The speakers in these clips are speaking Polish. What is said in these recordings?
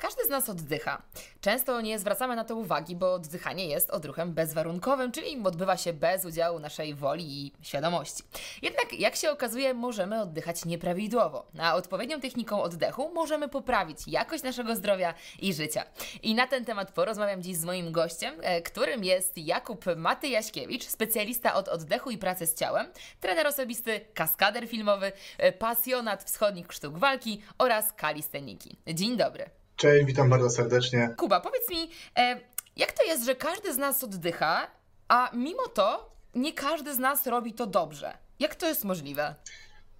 Każdy z nas oddycha. Często nie zwracamy na to uwagi, bo oddychanie jest odruchem bezwarunkowym, czyli odbywa się bez udziału naszej woli i świadomości. Jednak, jak się okazuje, możemy oddychać nieprawidłowo, a odpowiednią techniką oddechu możemy poprawić jakość naszego zdrowia i życia. I na ten temat porozmawiam dziś z moim gościem, e, którym jest Jakub Matyjaśkiewicz, specjalista od oddechu i pracy z ciałem, trener osobisty, kaskader filmowy, e, pasjonat wschodnich sztuk walki oraz kalisteniki. Dzień dobry. Cześć, witam bardzo serdecznie. Kuba, powiedz mi, e, jak to jest, że każdy z nas oddycha, a mimo to nie każdy z nas robi to dobrze? Jak to jest możliwe?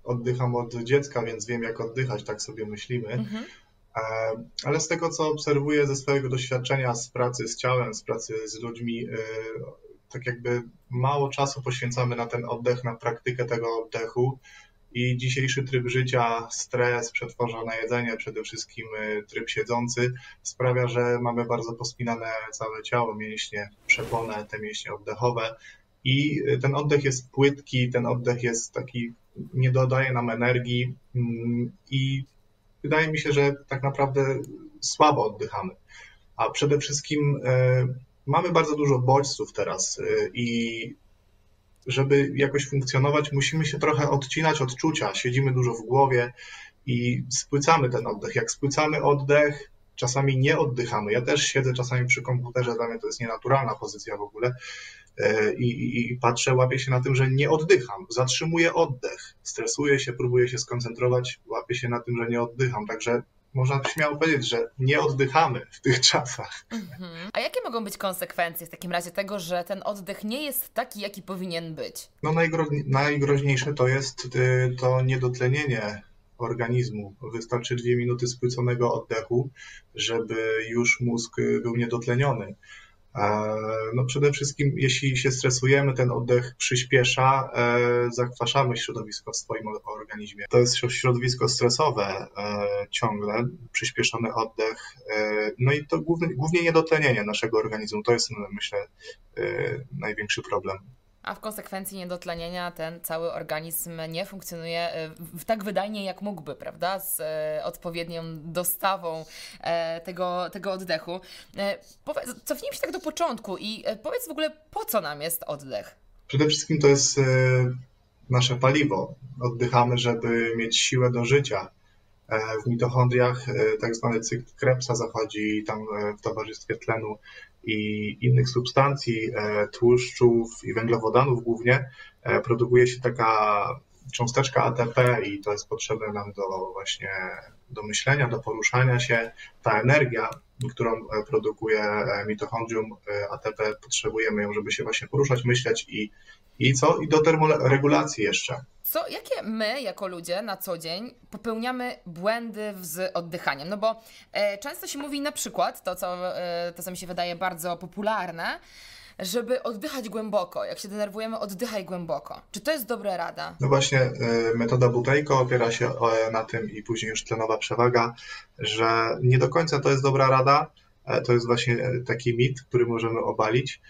Oddycham od dziecka, więc wiem, jak oddychać, tak sobie myślimy. Mhm. E, ale z tego, co obserwuję ze swojego doświadczenia z pracy z ciałem, z pracy z ludźmi, e, tak jakby mało czasu poświęcamy na ten oddech, na praktykę tego oddechu i dzisiejszy tryb życia, stres, przetworzone jedzenie, przede wszystkim y, tryb siedzący sprawia, że mamy bardzo pospinane całe ciało, mięśnie przepone, te mięśnie oddechowe i y, ten oddech jest płytki, ten oddech jest taki, nie dodaje nam energii mm, i wydaje mi się, że tak naprawdę słabo oddychamy. A przede wszystkim y, mamy bardzo dużo bodźców teraz i żeby jakoś funkcjonować, musimy się trochę odcinać od czucia. Siedzimy dużo w głowie i spłycamy ten oddech. Jak spłycamy oddech, czasami nie oddychamy. Ja też siedzę czasami przy komputerze, dla mnie to jest nienaturalna pozycja w ogóle. E, I, i, I, patrzę, łapię się na tym, że nie oddycham, zatrzymuję oddech, stresuję się, próbuję się skoncentrować, łapię się na tym, że nie oddycham. Także można śmiało powiedzieć, że nie oddychamy w tych czasach. Mhm. A jakie mogą być konsekwencje w takim razie tego, że ten oddech nie jest taki, jaki powinien być? No najgro najgroźniejsze to jest y, to niedotlenienie organizmu. Wystarczy dwie minuty spłyconego oddechu, żeby już mózg był niedotleniony. No przede wszystkim, jeśli się stresujemy, ten oddech przyspiesza, e, zakwaszamy środowisko w swoim organizmie. To jest środowisko stresowe e, ciągle, przyspieszony oddech, e, no i to głównie, głównie niedotlenienie naszego organizmu. To jest, myślę, największy problem a w konsekwencji niedotlenienia ten cały organizm nie funkcjonuje e, tak wydajnie, jak mógłby, prawda? Z e, odpowiednią dostawą e, tego, tego oddechu. Cofnijmy się tak do początku i powiedz w ogóle, po co nam jest oddech? Przede wszystkim to jest nasze paliwo. Oddychamy, żeby mieć siłę do życia. W mitochondriach tak zwany cykl Krebsa zachodzi tam w towarzystwie tlenu i innych substancji, e, tłuszczów i węglowodanów głównie, e, produkuje się taka cząsteczka ATP i to jest potrzebne nam do właśnie do myślenia, do poruszania się. Ta energia, którą e, produkuje mitochondrium ATP, potrzebujemy ją, żeby się właśnie poruszać, myśleć i, i co? I do termoregulacji jeszcze. Co, jakie my, jako ludzie, na co dzień popełniamy błędy z oddychaniem? No bo e, często się mówi na przykład, to co, e, to co mi się wydaje bardzo popularne, żeby oddychać głęboko. Jak się denerwujemy, oddychaj głęboko. Czy to jest dobra rada? No właśnie, e, metoda Butejko opiera się e, na tym i później już tlenowa przewaga, że nie do końca to jest dobra rada. E, to jest właśnie taki mit, który możemy obalić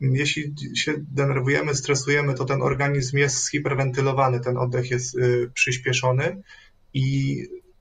jeśli się denerwujemy, stresujemy, to ten organizm jest hiperwentylowany, ten oddech jest y, przyspieszony i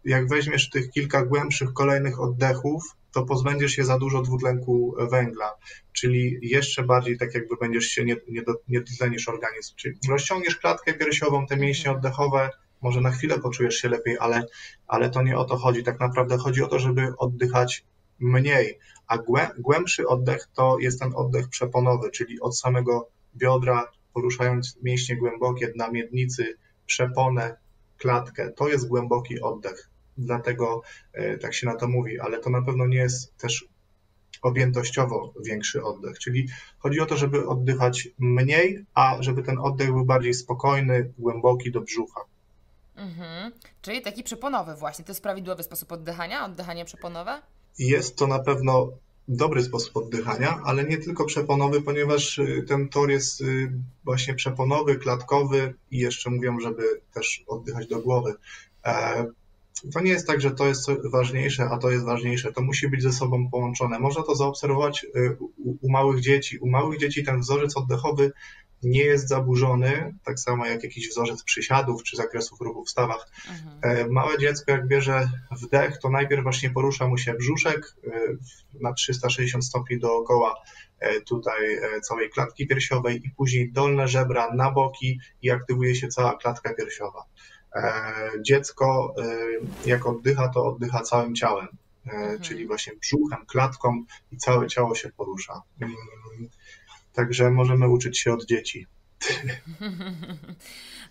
jak weźmiesz tych kilka głębszych kolejnych oddechów, to pozbędziesz się za dużo dwutlenku węgla, czyli jeszcze bardziej tak jakby będziesz się nie, nie, do, nie dotlenisz organizm, czyli rozciągniesz klatkę piersiową, te mięśnie oddechowe, może na chwilę poczujesz się lepiej, ale, ale to nie o to chodzi. Tak naprawdę chodzi o to, żeby oddychać mniej, a głębszy oddech to jest ten oddech przeponowy, czyli od samego biodra, poruszając mięśnie głębokie, dna miednicy, przeponę, klatkę. To jest głęboki oddech. Dlatego e, tak się na to mówi, ale to na pewno nie jest też objętościowo większy oddech. Czyli chodzi o to, żeby oddychać mniej, a żeby ten oddech był bardziej spokojny, głęboki do brzucha. Mhm. Czyli taki przeponowy właśnie. To jest prawidłowy sposób oddychania? Oddychanie przeponowe? Jest to na pewno dobry sposób oddychania, ale nie tylko przeponowy, ponieważ y, ten tor jest y, właśnie przeponowy, klatkowy i jeszcze mówią, żeby też oddychać do głowy. E, to nie jest tak, że to jest ważniejsze, a to jest ważniejsze. To musi być ze sobą połączone. Można to zaobserwować y, u, u małych dzieci. U małych dzieci ten wzorzec oddechowy nie jest zaburzony, tak samo jak jakiś wzorzec przysiadów czy zakresów ruchu w stawach. Mhm. Małe dziecko, jak bierze wdech, to najpierw właśnie porusza mu się brzuszek na 360 stopni dookoła tutaj całej klatki piersiowej i później dolne żebra na boki i aktywuje się cała klatka piersiowa. Dziecko, jak oddycha, to oddycha całym ciałem. E, mhm. czyli właśnie brzuchem, klatką i całe ciało się porusza. Także możemy uczyć się od dzieci.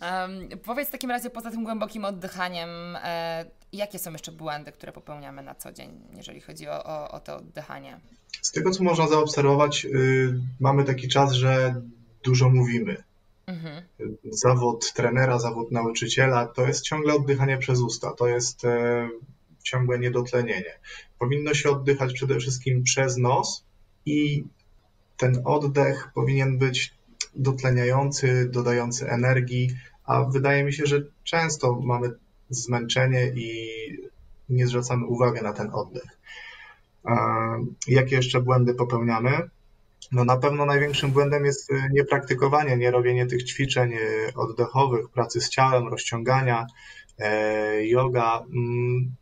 um, powiedz w takim razie poza tym głębokim oddychaniem, e, jakie są jeszcze błędy, które popełniamy na co dzień, jeżeli chodzi o, o, o to oddychanie? Z tego, co można zaobserwować, y, mamy taki czas, że dużo mówimy. Mhm. Zawód trenera, zawód nauczyciela to jest ciągle oddychanie przez usta. To jest e, ciągłe niedotlenienie. Powinno się oddychać przede wszystkim przez nos i ten oddech powinien być dotleniający, dodający energii, a wydaje mi się, że często mamy zmęczenie i nie zwracamy uwagi na ten oddech. Jakie jeszcze błędy popełniamy? No na pewno największym błędem jest niepraktykowanie, nie robienie tych ćwiczeń oddechowych, pracy z ciałem, rozciągania, e, yoga. Mm,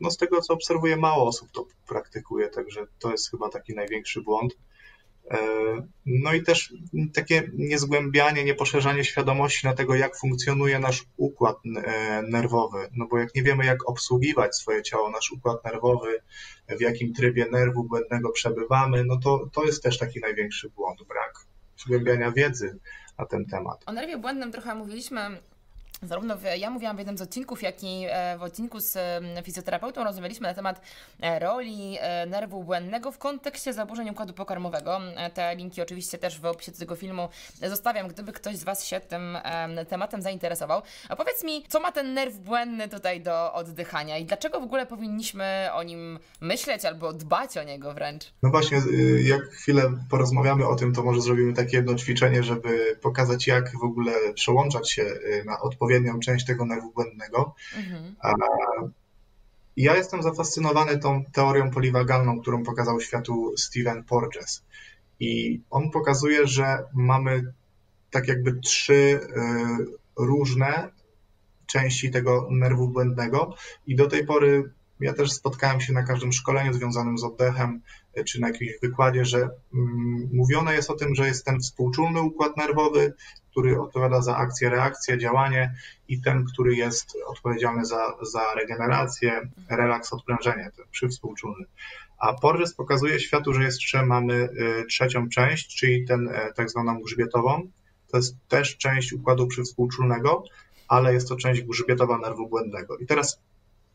no z tego co obserwuję, mało osób to praktykuje, także to jest chyba taki największy błąd. E, no i też takie niezgłębianie, nieposzerzanie świadomości na tego, jak funkcjonuje nasz układ e, nerwowy. No bo jak nie wiemy, jak obsługiwać swoje ciało, nasz układ nerwowy, w jakim trybie nerwu błędnego przebywamy, no to, to jest też taki największy błąd, brak zgłębiania wiedzy na ten temat. O nerwie błędnym trochę mówiliśmy Zarówno w, ja mówiłam w jednym z odcinków, jak i e, w odcinku z fizjoterapeutą rozmawialiśmy na temat e, roli e, nerwu błędnego w kontekście zaburzeń układu pokarmowego. Te linki oczywiście też w opisie tego filmu zostawiam, gdyby ktoś z Was się tym tematem zainteresował. A powiedz mi, co ma ten nerw błędny tutaj do oddychania i dlaczego w ogóle powinniśmy o nim myśleć albo dbać o niego wręcz? No właśnie, y, jak chwilę porozmawiamy o tym, to może zrobimy takie jedno ćwiczenie, żeby pokazać, jak w ogóle przełączać się y, na odpowiedź odpowiednią część tego nerwu błędnego. Mhm. Ja jestem zafascynowany tą teorią poliwagalną, którą pokazał światu Steven Porges. I on pokazuje, że mamy tak jakby trzy y, różne części tego nerwu błędnego i do tej pory ja też spotkałem się na każdym szkoleniu związanym z oddechem y, czy na jakimś wykładzie, że mm, mówione jest o tym, że jest ten współczulny układ nerwowy, który odpowiada za akcję, reakcję, działanie i ten, który jest odpowiedzialny za, za regenerację, relaks, odprężenie, ten przywspółczulny. A Porges pokazuje światu, że jeszcze mamy y, trzecią część, czyli ten e, tak zwaną grzbietową. To jest też część układu przywspółczulnego, ale jest to część grzbietowa nerwu błędnego. I teraz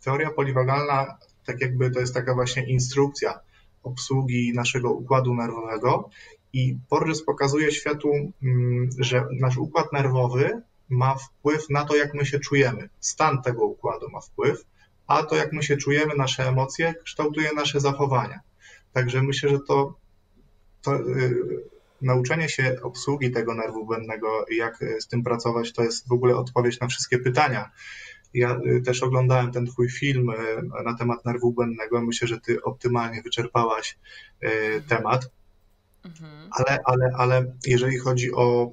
teoria poliwagalna, tak jakby to jest taka właśnie instrukcja obsługi naszego układu nerwowego i Porges pokazuje światu, mm, że nasz układ nerwowy ma wpływ na to, jak my się czujemy. Stan tego układu ma wpływ, a to, jak my się czujemy, nasze emocje, kształtuje nasze zachowania. Także myślę, że to, to yy, nauczenie się obsługi tego nerwu błędnego jak z tym pracować, to jest w ogóle odpowiedź na wszystkie pytania. Ja y, też oglądałem ten twój film y, na temat nerwu błędnego. Myślę, że ty optymalnie wyczerpałaś y, temat. Mhm. Ale, ale, ale jeżeli chodzi o,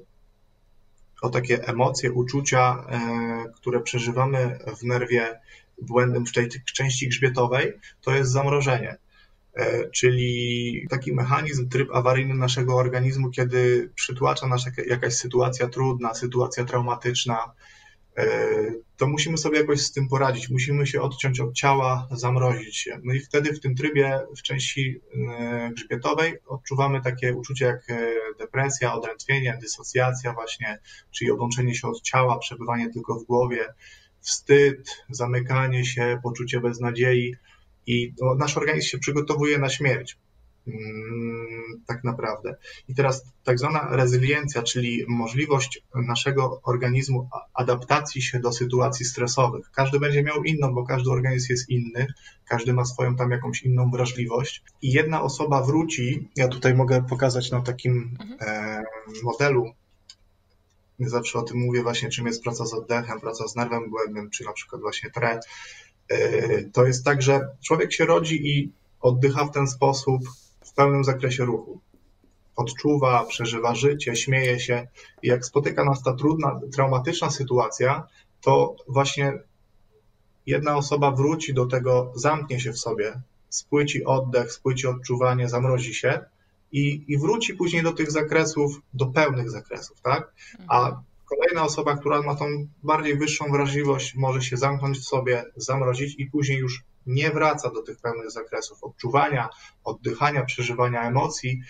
o takie emocje, uczucia, e, które przeżywamy w nerwie błędnym w tej części grzbietowej, to jest zamrożenie. E, czyli taki mechanizm, tryb awaryjny naszego organizmu, kiedy przytłacza nas jakaś sytuacja trudna, sytuacja traumatyczna, to musimy sobie jakoś z tym poradzić. Musimy się odciąć od ciała, zamrozić się. No i wtedy w tym trybie, w części e, grzbietowej, odczuwamy takie uczucia jak e, depresja, odrętwienie, dysocjacja, właśnie, czyli odłączenie się od ciała, przebywanie tylko w głowie, wstyd, zamykanie się, poczucie beznadziei. I nasz organizm się przygotowuje na śmierć. Mm, tak naprawdę. I teraz tak zwana rezyliencja, czyli możliwość naszego organizmu adaptacji się do sytuacji stresowych. Każdy będzie miał inną, bo każdy organizm jest inny, każdy ma swoją tam jakąś inną wrażliwość. I jedna osoba wróci, ja tutaj mogę pokazać na takim mhm. e, modelu, zawsze o tym mówię właśnie, czym jest praca z oddechem, praca z nerwem błędnym, czy na przykład właśnie tre. E, to jest tak, że człowiek się rodzi i oddycha w ten sposób, pełnym zakresie ruchu. odczuwa, przeżywa życie, śmieje się. I jak spotyka nas ta trudna, traumatyczna sytuacja, to właśnie jedna osoba wróci do tego, zamknie się w sobie, spłyci oddech, spłyci odczuwanie, zamrozi się i, i wróci później do tych zakresów, do pełnych zakresów, tak? A kolejna osoba, która ma tą bardziej wyższą wrażliwość, może się zamknąć w sobie, zamrozić i później już nie wraca do tych pełnych zakresów odczuwania, oddychania, przeżywania emocji.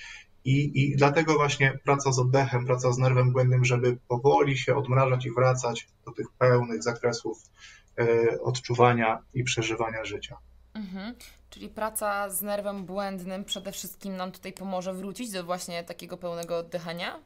I, I dlatego właśnie praca z oddechem, praca z nerwem błędnym, żeby powoli się odmrażać i wracać do tych pełnych zakresów y, odczuwania i przeżywania życia. Mhm. Czyli praca z nerwem błędnym przede wszystkim nam tutaj pomoże wrócić do właśnie takiego pełnego oddychania?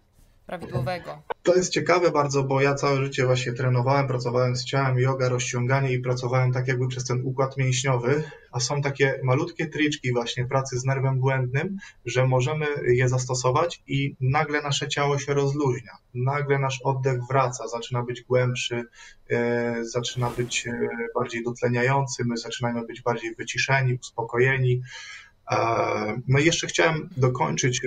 Prawidłowego. To jest ciekawe bardzo, bo ja całe życie właśnie trenowałem, pracowałem z ciałem, yoga, rozciąganie i pracowałem tak jakby przez ten układ mięśniowy, a są takie malutkie triczki właśnie pracy z nerwem błędnym, że możemy je zastosować i nagle nasze ciało się rozluźnia. Nagle nasz oddech wraca, zaczyna być głębszy, e, zaczyna być e, bardziej dotleniający, my zaczynamy być bardziej wyciszeni, uspokojeni. E, no i jeszcze chciałem dokończyć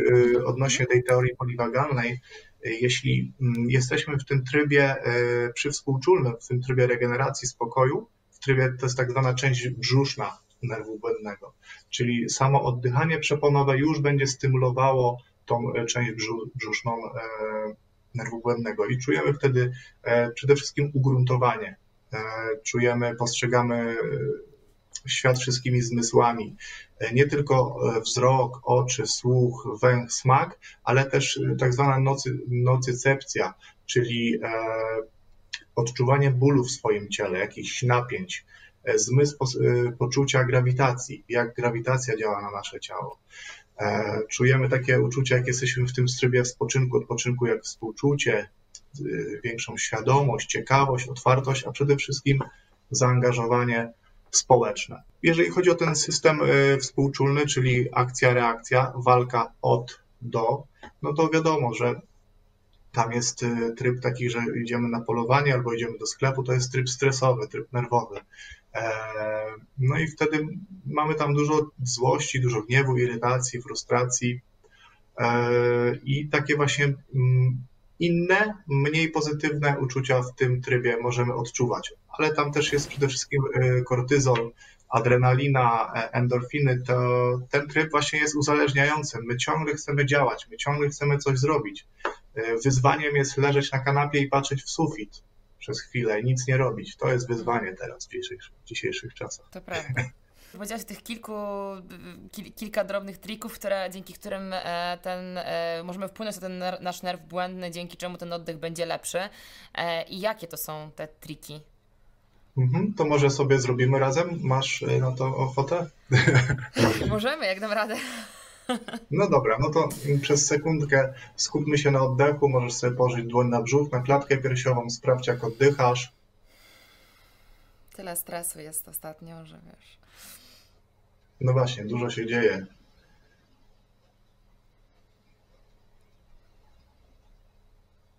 odnośnie tej teorii poliwagalnej, jeśli mm, jesteśmy w tym trybie e, przywspółczulnym, w tym trybie regeneracji spokoju, w trybie to jest tak zwana część brzuszna nerwu błędnego, czyli samo oddychanie przeponowe już będzie stymulowało tą e, część brzuszną e, nerwu błędnego i czujemy wtedy przede wszystkim ugruntowanie. Czujemy, postrzegamy świat wszystkimi zmysłami. E, nie tylko e, wzrok, oczy, słuch, węch, smak, ale też e, tak zwana nocy, nocycepcja, czyli odczuwanie bólu w swoim ciele, jakichś napięć, zmysł poczucia grawitacji, jak grawitacja działa na nasze ciało. Czujemy takie uczucia, jak jesteśmy w tym trybie spoczynku, odpoczynku, jak współczucie, większą świadomość, ciekawość, otwartość, a przede wszystkim zaangażowanie społeczne. Jeżeli chodzi o ten system e, współczulny, czyli akcja-reakcja, walka od do, no to wiadomo, że tam jest e, tryb taki, że idziemy na polowanie albo idziemy do sklepu, to jest tryb stresowy, tryb nerwowy. E, no i wtedy mamy tam dużo złości, dużo gniewu, irytacji, frustracji i takie właśnie mm, inne, mniej pozytywne uczucia w tym trybie możemy odczuwać. Ale tam też jest przede wszystkim e, kortyzol, adrenalina, e, endorfiny. To ten tryb właśnie jest uzależniający. My ciągle chcemy działać, my ciągle chcemy coś zrobić. E, wyzwaniem jest leżeć na kanapie i patrzeć w sufit przez chwilę i nic nie robić. To jest wyzwanie teraz w dzisiejszych, w dzisiejszych czasach. To prawda. Powiedziałaś tych kilku, kil, kilka drobnych trików, które, dzięki którym ten, możemy wpłynąć na ten nasz nerw błędny, dzięki czemu ten oddech będzie lepszy. I jakie to są te triki? Mhm, to może sobie zrobimy razem? Masz na to ochotę? Możemy, jak dam radę. No dobra, no to przez sekundkę skupmy się na oddechu. Możesz sobie położyć dłoń na brzuch, na klatkę piersiową, sprawdź jak oddychasz. Tyle stresu jest ostatnio, że wiesz. No właśnie, dużo się dzieje.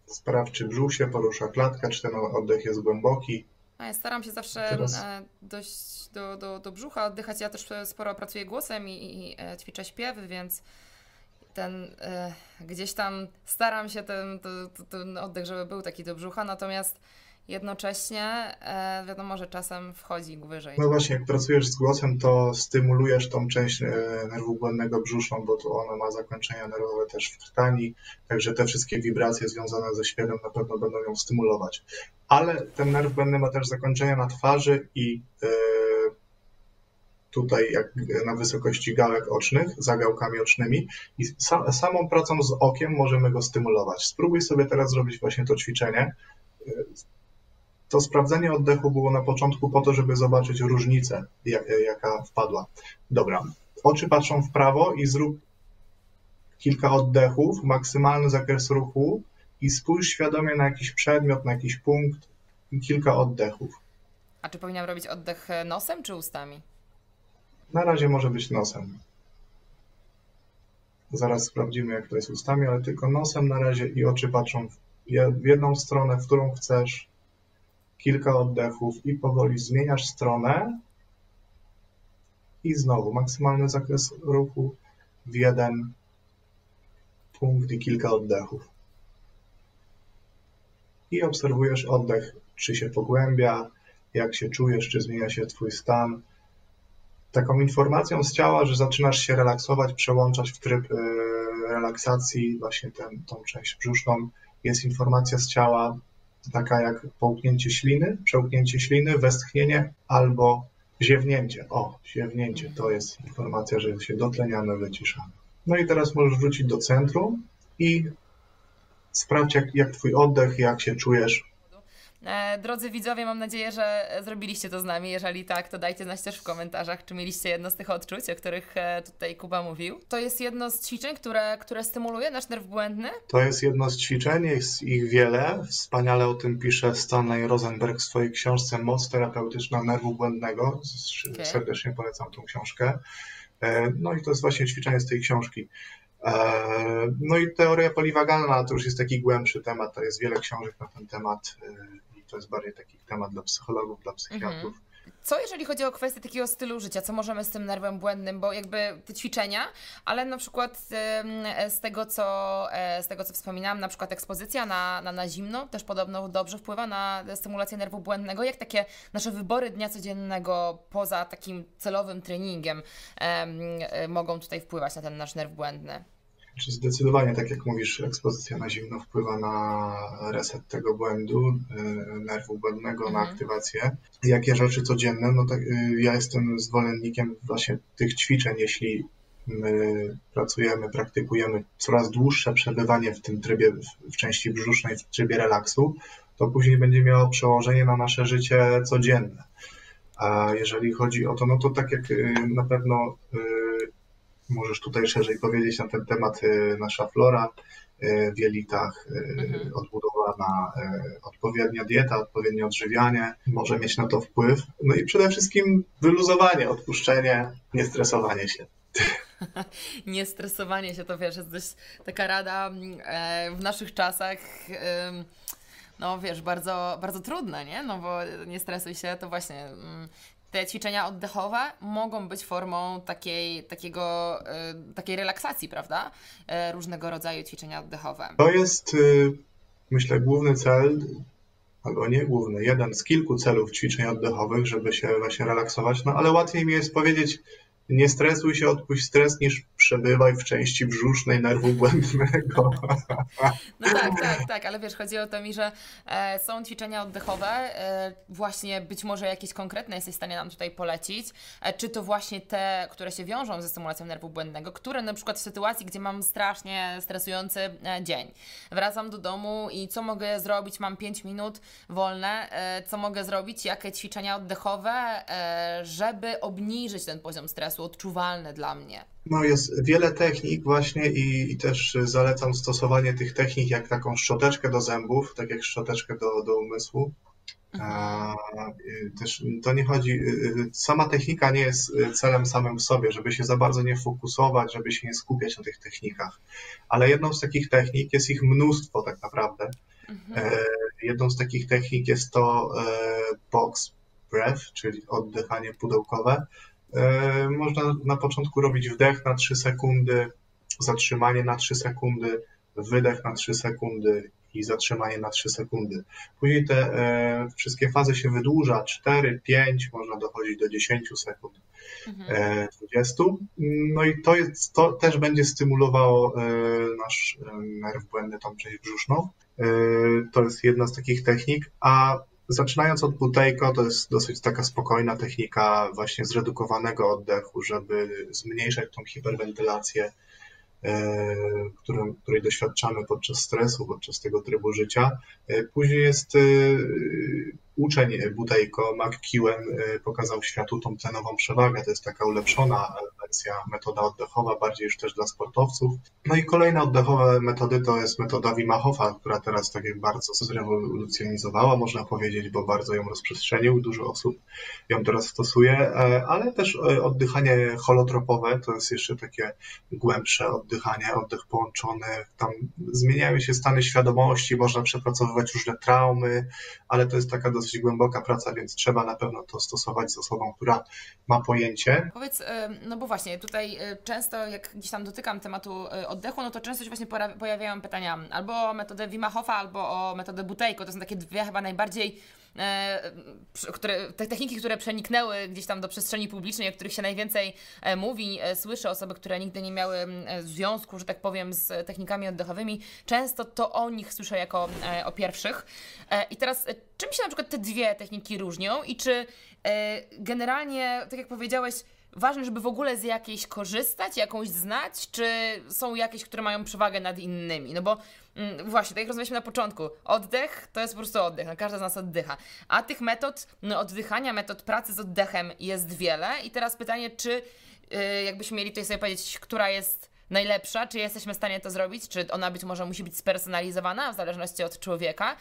Sprawdź, czy brzuch się porusza, klatka, czy ten oddech jest głęboki. Ja staram się zawsze Teraz... E, dość do, do, do brzucha oddychać. Ja też sporo pracuję głosem i, i e, ćwiczę śpiewy, więc ten e, gdzieś tam staram się ten, ten, ten oddech, żeby był taki do brzucha, natomiast jednocześnie e, wiadomo, że czasem wchodzi wyżej. No właśnie, jak pracujesz z głosem, to stymulujesz tą część e, nerwu błędnego brzuszną, bo to ona ma zakończenia nerwowe też w krtani, także te wszystkie wibracje związane ze śpiewem na pewno będą ją stymulować. Ale ten nerw błędny ma też zakończenia na twarzy i e, tutaj jak na wysokości gałek ocznych, za gałkami ocznymi i samą pracą z okiem możemy go stymulować. Spróbuj sobie teraz zrobić właśnie to ćwiczenie to sprawdzenie oddechu było na początku po to, żeby zobaczyć różnicę, jaka wpadła. Dobra, oczy patrzą w prawo i zrób kilka oddechów, maksymalny zakres ruchu i spójrz świadomie na jakiś przedmiot, na jakiś punkt i kilka oddechów. A czy powinnam robić oddech e, nosem czy ustami? Na razie może być nosem. Zaraz sprawdzimy, jak to jest ustami, ale tylko nosem na razie i oczy patrzą w jedną stronę, w którą chcesz kilka oddechów i powoli zmieniasz stronę i znowu maksymalny zakres ruchu w jeden punkt i kilka oddechów. I obserwujesz oddech, czy się pogłębia, jak się czujesz, czy zmienia się Twój stan. Taką informacją z ciała, że zaczynasz się relaksować, przełączać w tryb y, relaksacji, właśnie ten, tą część brzuszną, jest informacja z ciała taka jak połknięcie śliny, przełknięcie śliny, westchnienie albo ziewnięcie. O, ziewnięcie to jest informacja, że się dotleniamy, wyciszamy. No i teraz możesz wrócić do centrum i sprawdź, jak, jak twój oddech, jak się czujesz drodzy widzowie, mam nadzieję, że zrobiliście to z nami. Jeżeli tak, to dajcie znać też w komentarzach, czy mieliście jedno z tych odczuć, o których e, tutaj Kuba mówił. To jest jedno z ćwiczeń, które, które stymuluje nasz nerw błędny? To jest jedno z ćwiczeń, jest ich wiele. Wspaniale o tym pisze Stanley Rosenberg w swojej książce Moc terapeutyczna nerwu błędnego. Okay. Serdecznie polecam tą książkę. E, no i to jest właśnie ćwiczenie z tej książki. No i teoria poliwagalna to już jest taki głębszy temat, to jest wiele książek na ten temat to jest bardziej taki temat dla psychologów, dla psychiatrów. Mhm. Co jeżeli chodzi o kwestię takiego stylu życia, co możemy z tym nerwem błędnym, bo jakby te ćwiczenia, ale na przykład z tego, co, e, z tego, co wspominałam, na przykład ekspozycja na, na, na zimno też podobno dobrze wpływa na stymulację nerwu błędnego. Jak takie nasze wybory dnia codziennego poza takim celowym treningiem e, mogą tutaj wpływać na ten nasz nerw błędny? Czy zdecydowanie, tak jak mówisz, ekspozycja na zimno wpływa na reset tego błędu, y, nerwu błędnego, mhm. na aktywację. Jakie rzeczy codzienne? No tak, y, ja jestem zwolennikiem właśnie tych ćwiczeń, jeśli my pracujemy, praktykujemy coraz dłuższe przebywanie w tym trybie, w części brzusznej, w trybie relaksu, to później będzie miało przełożenie na nasze życie codzienne. A jeżeli chodzi o to, no to tak jak y, na pewno możesz tutaj szerzej powiedzieć na ten temat y, nasza flora y, w jelitach, y, mhm. odbudowana odpowiednia dieta, odpowiednie odżywianie może mieć na to wpływ. No i przede wszystkim wyluzowanie, odpuszczenie, niestresowanie się. niestresowanie się to wiesz, jest dość taka rada mm, e, w naszych czasach no wiesz, bardzo, bardzo trudne, nie? No bo nie stresuj się, to właśnie mm, te ćwiczenia oddechowe mogą być formą takiej, takiego, y, takiej relaksacji, prawda? Y, różnego rodzaju ćwiczenia oddechowe. To jest, y, myślę, główny cel, albo nie główny, jeden z kilku celów ćwiczeń oddechowych, żeby się właśnie relaksować, no ale łatwiej mi jest powiedzieć, nie stresuj się, odpuść stres, niż przebywaj w części brzusznej nerwu błędnego. No tak, tak, tak, ale wiesz, chodzi o to mi, że e, są ćwiczenia oddechowe, e, właśnie być może jakieś konkretne jesteś w stanie nam tutaj polecić, e, czy to właśnie te, które się wiążą ze stymulacją nerwu błędnego, które na przykład w sytuacji, gdzie mam strasznie stresujący e, dzień, wracam do domu i co mogę zrobić, mam 5 minut wolne, e, co mogę zrobić, jakie ćwiczenia oddechowe, e, żeby obniżyć ten poziom stresu, odczuwalny dla mnie. No jest wiele technik właśnie i, i, też zalecam stosowanie tych technik jak taką szczoteczkę do zębów, tak jak szczoteczkę do, do umysłu. A, y, też to nie chodzi, y, y, sama technika nie jest celem samym w sobie, żeby się za bardzo nie fokusować, żeby się nie skupiać na tych technikach. Ale jedną z takich technik jest ich mnóstwo tak naprawdę. Mhm. E, jedną z takich technik jest to e, box breath, czyli oddychanie pudełkowe. E, można na początku robić wdech na 3 sekundy, zatrzymanie na 3 sekundy, wydech na 3 sekundy i zatrzymanie na 3 sekundy. Później te e, wszystkie fazy się wydłuża, 4, 5, można dochodzić do 10 sekund, mhm. e, 20. No i to, jest, to też będzie stymulowało e, nasz e, nerw błędny, tą część brzuszną. E, to jest jedna z takich technik, a Zaczynając od butejko, to jest dosyć taka spokojna technika właśnie zredukowanego oddechu, żeby zmniejszać tą hiperwentylację, e, którą, której doświadczamy podczas stresu, podczas tego trybu życia. E, później jest e, uczeń Butejko, McEwen, pokazał światu tą cenową przewagę. To jest taka ulepszona wersja, metoda oddechowa, bardziej już też dla sportowców. No i kolejne oddechowe metody to jest metoda Wim Hofa, która teraz tak bardzo zrewolucjonizowała, można powiedzieć, bo bardzo ją rozprzestrzenił, dużo osób ją teraz stosuje, e, ale też e, oddychanie holotropowe to jest jeszcze takie głębsze oddychanie, oddech połączony, tam zmieniają się stany świadomości, można przepracowywać różne traumy, ale to jest taka dosyć głęboka praca, więc trzeba na pewno to stosować z osobą, która ma pojęcie. Powiedz, no bo właśnie, tutaj y, często jak gdzieś tam dotykam tematu y, oddechu, no to często się właśnie pojawiają pytania albo o metodę Wima Hofa, albo o metodę Butejko. To są takie dwie chyba najbardziej E, które, te techniki, które przeniknęły gdzieś tam do przestrzeni publicznej, o których się najwięcej e, mówi, e, słyszy osoby, które nigdy nie miały związku, że tak powiem, z technikami oddechowymi, często to o nich słyszę jako o pierwszych. I teraz, czym się na przykład te dwie techniki różnią i czy generalnie, tak jak powiedziałeś, ważne, żeby w ogóle z jakiejś korzystać, jakąś znać, czy są jakieś, które mają przewagę nad innymi? No bo mm, właśnie, tak jak rozmawialiśmy na początku, oddech to jest po prostu oddech, no każda z nas oddycha. A tych metod no, oddychania, metod pracy z oddechem jest wiele. I teraz pytanie, czy yy, jakbyśmy mieli tutaj sobie powiedzieć, która jest najlepsza, czy jesteśmy w stanie to zrobić, czy ona być może musi być spersonalizowana w zależności od człowieka.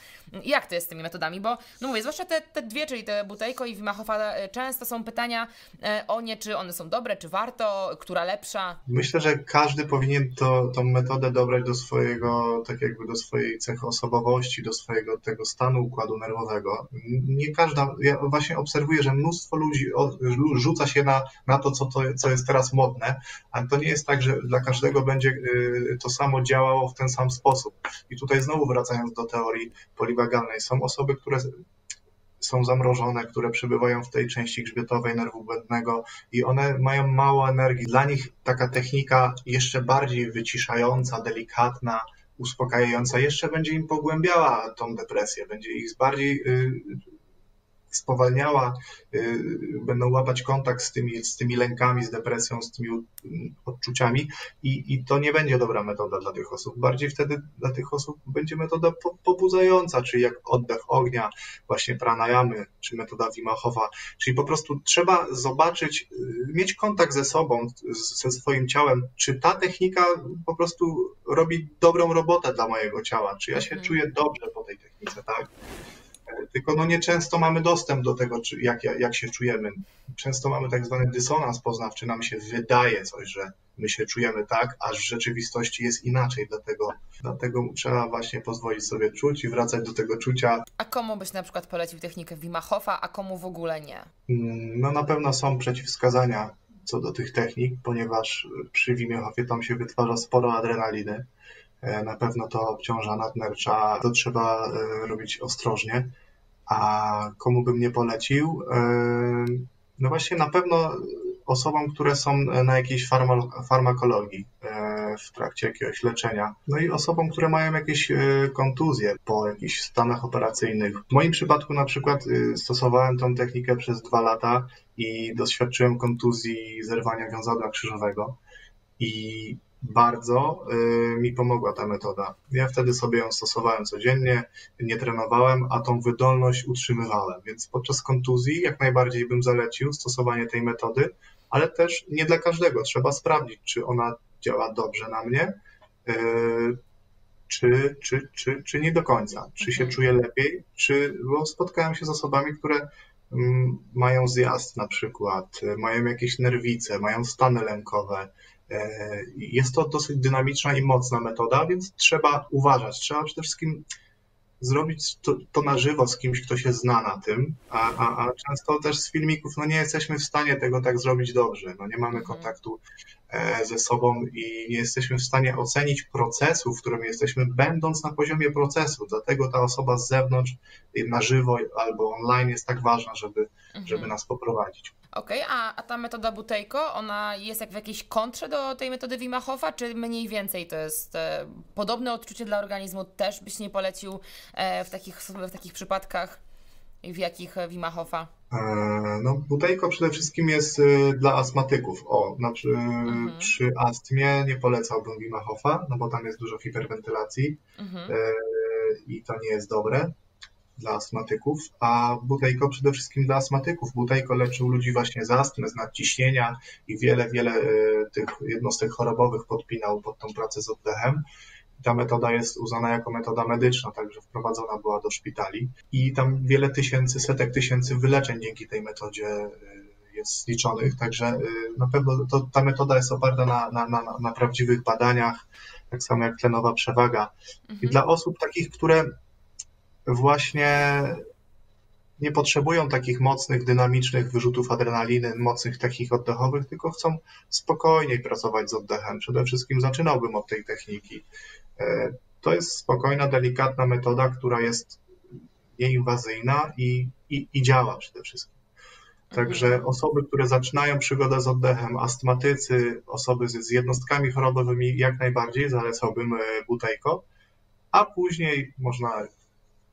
Jak to jest z tymi metodami? Bo, no mówię, zwłaszcza te, te dwie, czyli te Butejko i Wimachowa, e, często są pytania e, o nie, czy one są dobre, czy warto, która lepsza. Myślę, że każdy powinien to, tą metodę dobrać do swojego, tak jakby do swojej cechy osobowości, do swojego tego stanu układu nerwowego. Nie każda, ja właśnie obserwuję, że mnóstwo ludzi rzuca się na, na to, co, to, co jest teraz modne, ale to nie jest tak, że dla każdego każdego będzie y, to samo działało w ten sam sposób. I tutaj znowu wracając do teorii poliwagalnej, są osoby, które są zamrożone, które przebywają w tej części grzbietowej nerwu błędnego i one mają mało energii. Dla nich taka technika jeszcze bardziej wyciszająca, delikatna, uspokajająca jeszcze będzie im pogłębiała tą depresję, będzie ich bardziej y, spowalniała, y, będą łapać kontakt z tymi, z tymi lękami, z depresją, z tymi odczuciami i, i to nie będzie dobra metoda dla tych osób. Bardziej wtedy dla tych osób będzie metoda pobudzająca, czyli jak oddech ognia, właśnie pranayamy, czy metoda Wimachowa, czyli po prostu trzeba zobaczyć, y, mieć kontakt ze sobą, ze swoim ciałem, czy ta technika po prostu robi dobrą robotę dla mojego ciała, czy ja się mhm. czuję dobrze po tej technice, tak? Tylko no nieczęsto mamy dostęp do tego, czy, jak, jak się czujemy. Często mamy tak zwany dysonans poznawczy, nam się wydaje coś, że my się czujemy tak, a w rzeczywistości jest inaczej, dlatego, dlatego trzeba właśnie pozwolić sobie czuć i wracać do tego czucia. A komu byś na przykład polecił technikę Wima Hofa, a komu w ogóle nie? No na pewno są przeciwwskazania co do tych technik, ponieważ przy Wimie Hofie tam się wytwarza sporo adrenaliny. E, na pewno to obciąża nadnercza, to trzeba e, robić ostrożnie. A komu bym nie polecił? E, no właśnie na pewno osobom, które są na jakiejś farmakologii w trakcie jakiegoś leczenia. No i osobom, które mają jakieś kontuzje po jakichś stanach operacyjnych. W moim przypadku na przykład stosowałem tą technikę przez dwa lata i doświadczyłem kontuzji zerwania wiązadła krzyżowego. I bardzo y, mi pomogła ta metoda. Ja wtedy sobie ją stosowałem codziennie, nie trenowałem, a tą wydolność utrzymywałem. Więc podczas kontuzji jak najbardziej bym zalecił stosowanie tej metody, ale też nie dla każdego. Trzeba sprawdzić, czy ona działa dobrze na mnie, y, czy, czy, czy, czy nie do końca. Czy się mhm. czuję lepiej, czy, bo spotkałem się z osobami, które mm, mają zjazd na przykład, mają jakieś nerwice, mają stany lękowe, jest to dosyć dynamiczna i mocna metoda, więc trzeba uważać. Trzeba przede wszystkim zrobić to, to, na żywo z kimś, kto się zna na tym, a, a, a, często też z filmików no nie jesteśmy w stanie tego tak zrobić dobrze. No nie mamy mhm. kontaktu e, ze sobą i nie jesteśmy w stanie ocenić procesu, w którym jesteśmy, będąc na poziomie procesu. Dlatego ta osoba z zewnątrz, na żywo albo online jest tak ważna, żeby, mhm. żeby nas poprowadzić. Okej, okay, a, a ta metoda Butejko, ona jest jak w jakiejś kontrze do tej metody Wima Hofa, czy mniej więcej to jest e, podobne odczucie dla organizmu? Też byś nie polecił e, w, takich, w takich przypadkach, w jakich Wima Hofa? E, no, Butejko przede wszystkim jest e, dla astmatyków. O, znaczy mhm. przy astmie nie polecałbym Wima Hofa, no bo tam jest dużo hiperwentylacji mhm. e, i to nie jest dobre dla astmatyków, a butejko przede wszystkim dla astmatyków. Butejko leczył ludzi właśnie z astmy, z nadciśnienia i wiele, wiele e, tych jednostek chorobowych podpinał pod tą pracę z oddechem. Ta metoda jest uznana jako metoda medyczna, także wprowadzona była do szpitali i tam wiele tysięcy, setek tysięcy wyleczeń dzięki tej metodzie e, jest zliczonych, także e, na pewno to, ta metoda jest oparta na, na, na, na prawdziwych badaniach, tak samo jak tlenowa przewaga. I mhm. dla osób takich, które właśnie nie potrzebują takich mocnych, dynamicznych wyrzutów adrenaliny, mocnych takich oddechowych, tylko chcą spokojniej pracować z oddechem. Przede wszystkim zaczynałbym od tej techniki. E, to jest spokojna, delikatna metoda, która jest nieinwazyjna i, i, i działa przede wszystkim. Także mhm. osoby, które zaczynają przygodę z oddechem, astmatycy, osoby z, z jednostkami chorobowymi, jak najbardziej zalecałbym e, butejko, a później można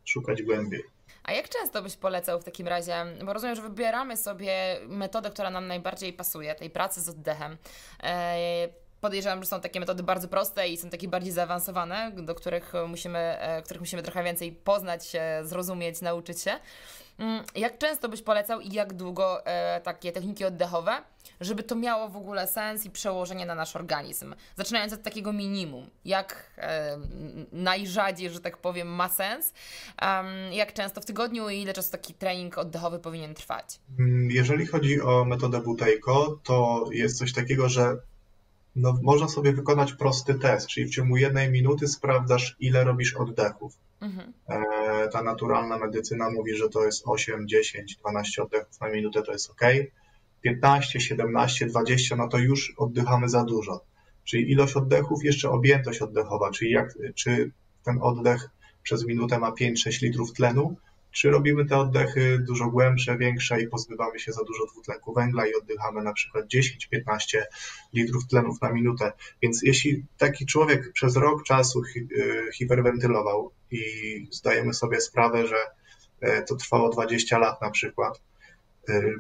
szukać głębiej. A jak często byś polecał w takim razie? Bo rozumiem, że wybieramy sobie metodę, która nam najbardziej pasuje, tej pracy z oddechem. E, podejrzewam, że są takie metody bardzo proste i są takie bardziej zaawansowane, do których musimy, e, których musimy trochę więcej poznać zrozumieć, nauczyć się. Mm, jak często byś polecał i jak długo e, takie techniki oddechowe, żeby to miało w ogóle sens i przełożenie na nasz organizm? Zaczynając od takiego minimum, jak e, najrzadziej, że tak powiem, ma sens? Jak często w tygodniu i ile czasu taki trening oddechowy powinien trwać? Mm, jeżeli chodzi o metodę Butejko, to jest coś takiego, że no, można sobie wykonać prosty test, czyli w ciągu jednej minuty sprawdzasz, ile robisz oddechów. Mhm. E, ta naturalna medycyna mówi, że to jest 8, 10, 12 oddechów na minutę, to jest ok. 15, 17, 20, no to już oddychamy za dużo. Czyli ilość oddechów, jeszcze objętość oddechowa, czyli jak, czy ten oddech przez minutę ma 5-6 litrów tlenu, czy robimy te oddechy dużo głębsze, większe i pozbywamy się za dużo dwutlenku węgla i oddychamy na przykład 10-15 litrów tlenów na minutę. Więc jeśli taki człowiek przez rok czasu y, hiperwentylował i zdajemy sobie sprawę, że e, to trwało 20 lat na przykład, y,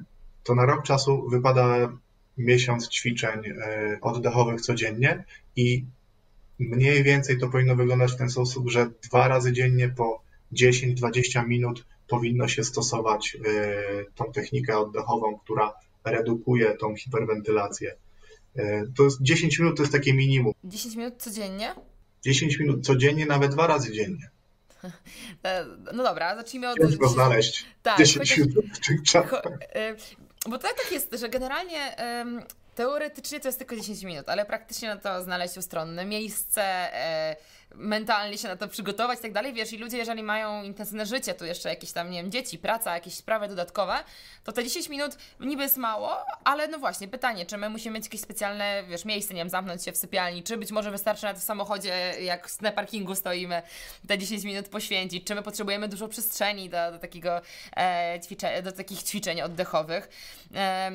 to na rok czasu wypada miesiąc ćwiczeń e, oddechowych codziennie i mniej więcej to powinno wyglądać w ten sposób, że dwa razy dziennie po 10-20 minut powinno się stosować e, tą technikę oddechową, która redukuje tą hiperwentylację. E, to jest 10 minut to jest takie minimum. 10 minut codziennie? 10 minut codziennie, nawet dwa razy dziennie. E, no dobra, zacznijmy od... Ciężko znaleźć tak, 10 minut w tych czasach. Bo to tak jest, że generalnie teoretycznie to jest tylko 10 minut, ale praktycznie na to znaleźć ustronne miejsce, mentalnie się na to przygotować i tak dalej, wiesz, i ludzie, jeżeli mają intensywne życie, tu jeszcze jakieś tam, nie wiem, dzieci, praca, jakieś sprawy dodatkowe, to te 10 minut niby jest mało, ale no właśnie, pytanie, czy my musimy mieć jakieś specjalne, wiesz, miejsce, nie wiem, zamknąć się w sypialni, czy być może wystarczy nawet w samochodzie, jak na parkingu stoimy, te 10 minut poświęcić, czy my potrzebujemy dużo przestrzeni do, do takiego e, ćwiczenia, do takich ćwiczeń oddechowych. E,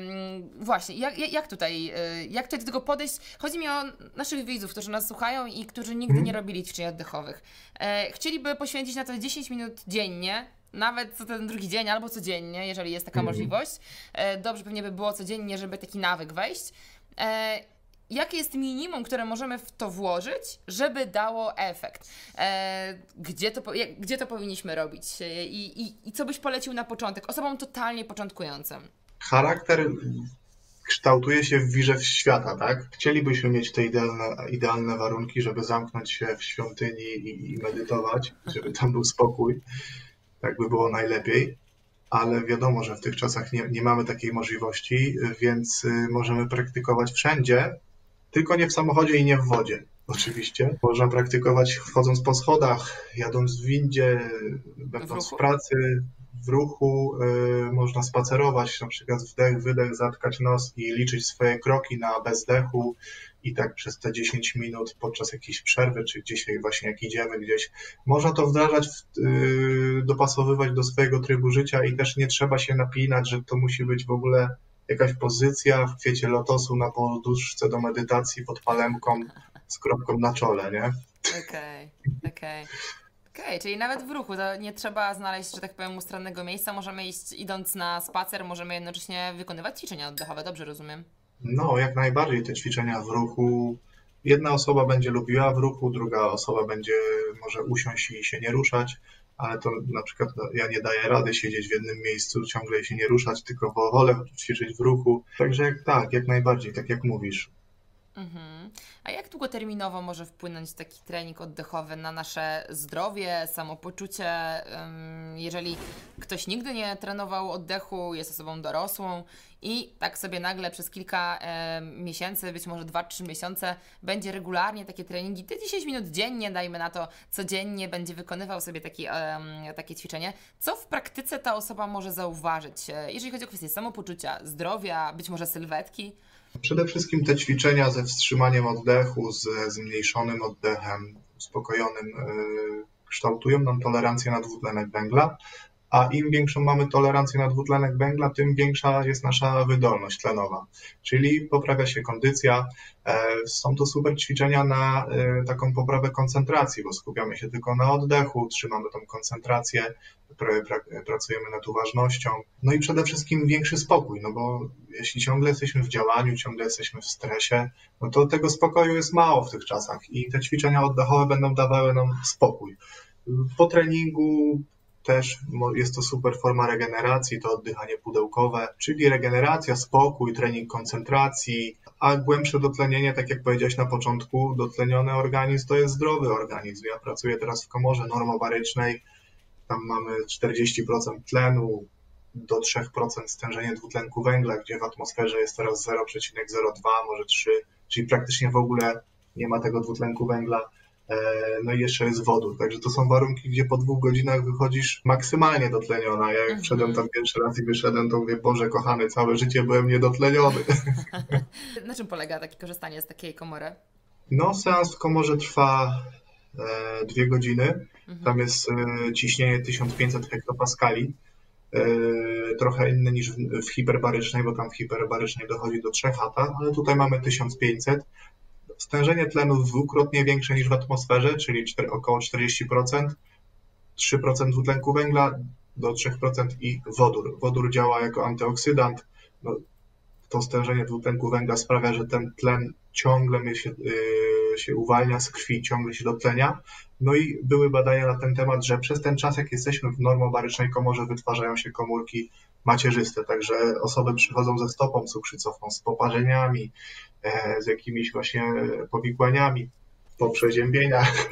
właśnie, jak, jak tutaj, e, jak tutaj do tego podejść? Chodzi mi o naszych widzów, którzy nas słuchają i którzy nigdy nie robili ćwiczeń oddechowych. E, chcieliby poświęcić na to 10 minut dziennie, nawet co ten drugi dzień albo codziennie, jeżeli jest taka mm. możliwość. E, dobrze pewnie by było codziennie, żeby taki nawyk wejść. E, jakie jest minimum, które możemy w to włożyć, żeby dało efekt? E, gdzie, to, jak, gdzie to powinniśmy robić? I, i, I co byś polecił na początek osobom totalnie początkującym? Charakter kształtuje się w wirze świata, tak? Chcielibyśmy mieć te idealne, idealne warunki, żeby zamknąć się w świątyni i, i medytować, żeby tam był spokój. Tak by było najlepiej ale wiadomo, że w tych czasach nie, nie, mamy takiej możliwości, więc y, możemy praktykować wszędzie, tylko nie w samochodzie i nie w wodzie. Oczywiście. Można praktykować wchodząc po schodach, jadąc w windzie, będąc w pracy, w ruchu y, można spacerować, na przykład wdech, wydech, zatkać nos i liczyć swoje kroki na bezdechu i tak przez te 10 minut podczas jakiejś przerwy, czy gdzieś właśnie jak idziemy gdzieś, można to wdrażać, y, dopasowywać do swojego trybu życia i też nie trzeba się napinać, że to musi być w ogóle jakaś pozycja w kwiecie lotosu na poduszce do medytacji pod palemką z kropką na czole, nie? Okej, okay, okej. Okay. Okej, okay, czyli nawet w ruchu, nie trzeba znaleźć, że tak powiem, ustronnego miejsca. Możemy iść, idąc na spacer, możemy jednocześnie wykonywać ćwiczenia oddechowe, dobrze rozumiem? No, jak najbardziej te ćwiczenia w ruchu. Jedna osoba będzie lubiła w ruchu, druga osoba będzie może usiąść i się nie ruszać, ale to na przykład ja nie daję rady siedzieć w jednym miejscu ciągle się nie ruszać, tylko wolę ćwiczyć w ruchu. Także tak, jak najbardziej, tak jak mówisz. Mhm. A jak długoterminowo może wpłynąć taki trening oddechowy na nasze zdrowie, samopoczucie? Jeżeli ktoś nigdy nie trenował oddechu, jest osobą dorosłą i tak sobie nagle przez kilka e, miesięcy, być może 2-3 miesiące, będzie regularnie takie treningi, te 10 minut dziennie, dajmy na to, codziennie będzie wykonywał sobie taki, e, takie ćwiczenie. Co w praktyce ta osoba może zauważyć, e, jeżeli chodzi o kwestie samopoczucia, zdrowia, być może sylwetki? Przede wszystkim te ćwiczenia ze wstrzymaniem oddechu, ze zmniejszonym oddechem, uspokojonym, e, kształtują nam tolerancję na dwutlenek węgla, a im większą mamy tolerancję na dwutlenek węgla, tym większa jest nasza wydolność tlenowa, czyli poprawia się kondycja. E, są to super ćwiczenia na e, taką poprawę koncentracji, bo skupiamy się tylko na oddechu, trzymamy tą koncentrację, pracujemy nad uważnością. No i przede wszystkim większy spokój, no bo jeśli ciągle jesteśmy w działaniu, ciągle jesteśmy w stresie, no to tego spokoju jest mało w tych czasach i te ćwiczenia oddechowe będą dawały nam spokój. Po treningu też jest to super forma regeneracji, to oddychanie pudełkowe, czyli regeneracja, spokój, trening koncentracji, a głębsze dotlenienie, tak jak powiedziałeś na początku, dotleniony organizm to jest zdrowy organizm. Ja pracuję teraz w komorze normobarycznej, tam mamy 40% tlenu, do 3% stężenie dwutlenku węgla, gdzie w atmosferze jest teraz 0,02, może 3, czyli praktycznie w ogóle nie ma tego dwutlenku węgla. E, no i jeszcze jest wodór, także to są warunki, gdzie po dwóch godzinach wychodzisz maksymalnie dotleniona. Ja jak mhm. wszedłem tam pierwszy raz i wyszedłem, to mówię, Boże kochany, całe życie byłem niedotleniony. Na czym polega takie korzystanie z takiej komory? No, seans w komorze trwa e, dwie godziny. Mhm. Tam jest e, ciśnienie 1500 hektopaskali. Trochę inne niż w, w hiperbarycznej, bo tam w hiperbarycznej dochodzi do 3 hata, ale tutaj mamy 1500 stężenie tlenu dwukrotnie większe niż w atmosferze, czyli 4, około 40%, 3% dwutlenku węgla do 3% i wodór. Wodór działa jako antyoksydant. No, to stężenie dwutlenku węgla sprawia, że ten tlen ciągle się, yy, się uwalnia z krwi, ciągle się dotlenia. No i były badania na ten temat, że przez ten czas, jak jesteśmy w normobarycznej komorze, wytwarzają się komórki macierzyste, także osoby przychodzą ze stopą cukrzycową, z poparzeniami, e, z jakimiś właśnie powikłaniami po przeziębieniach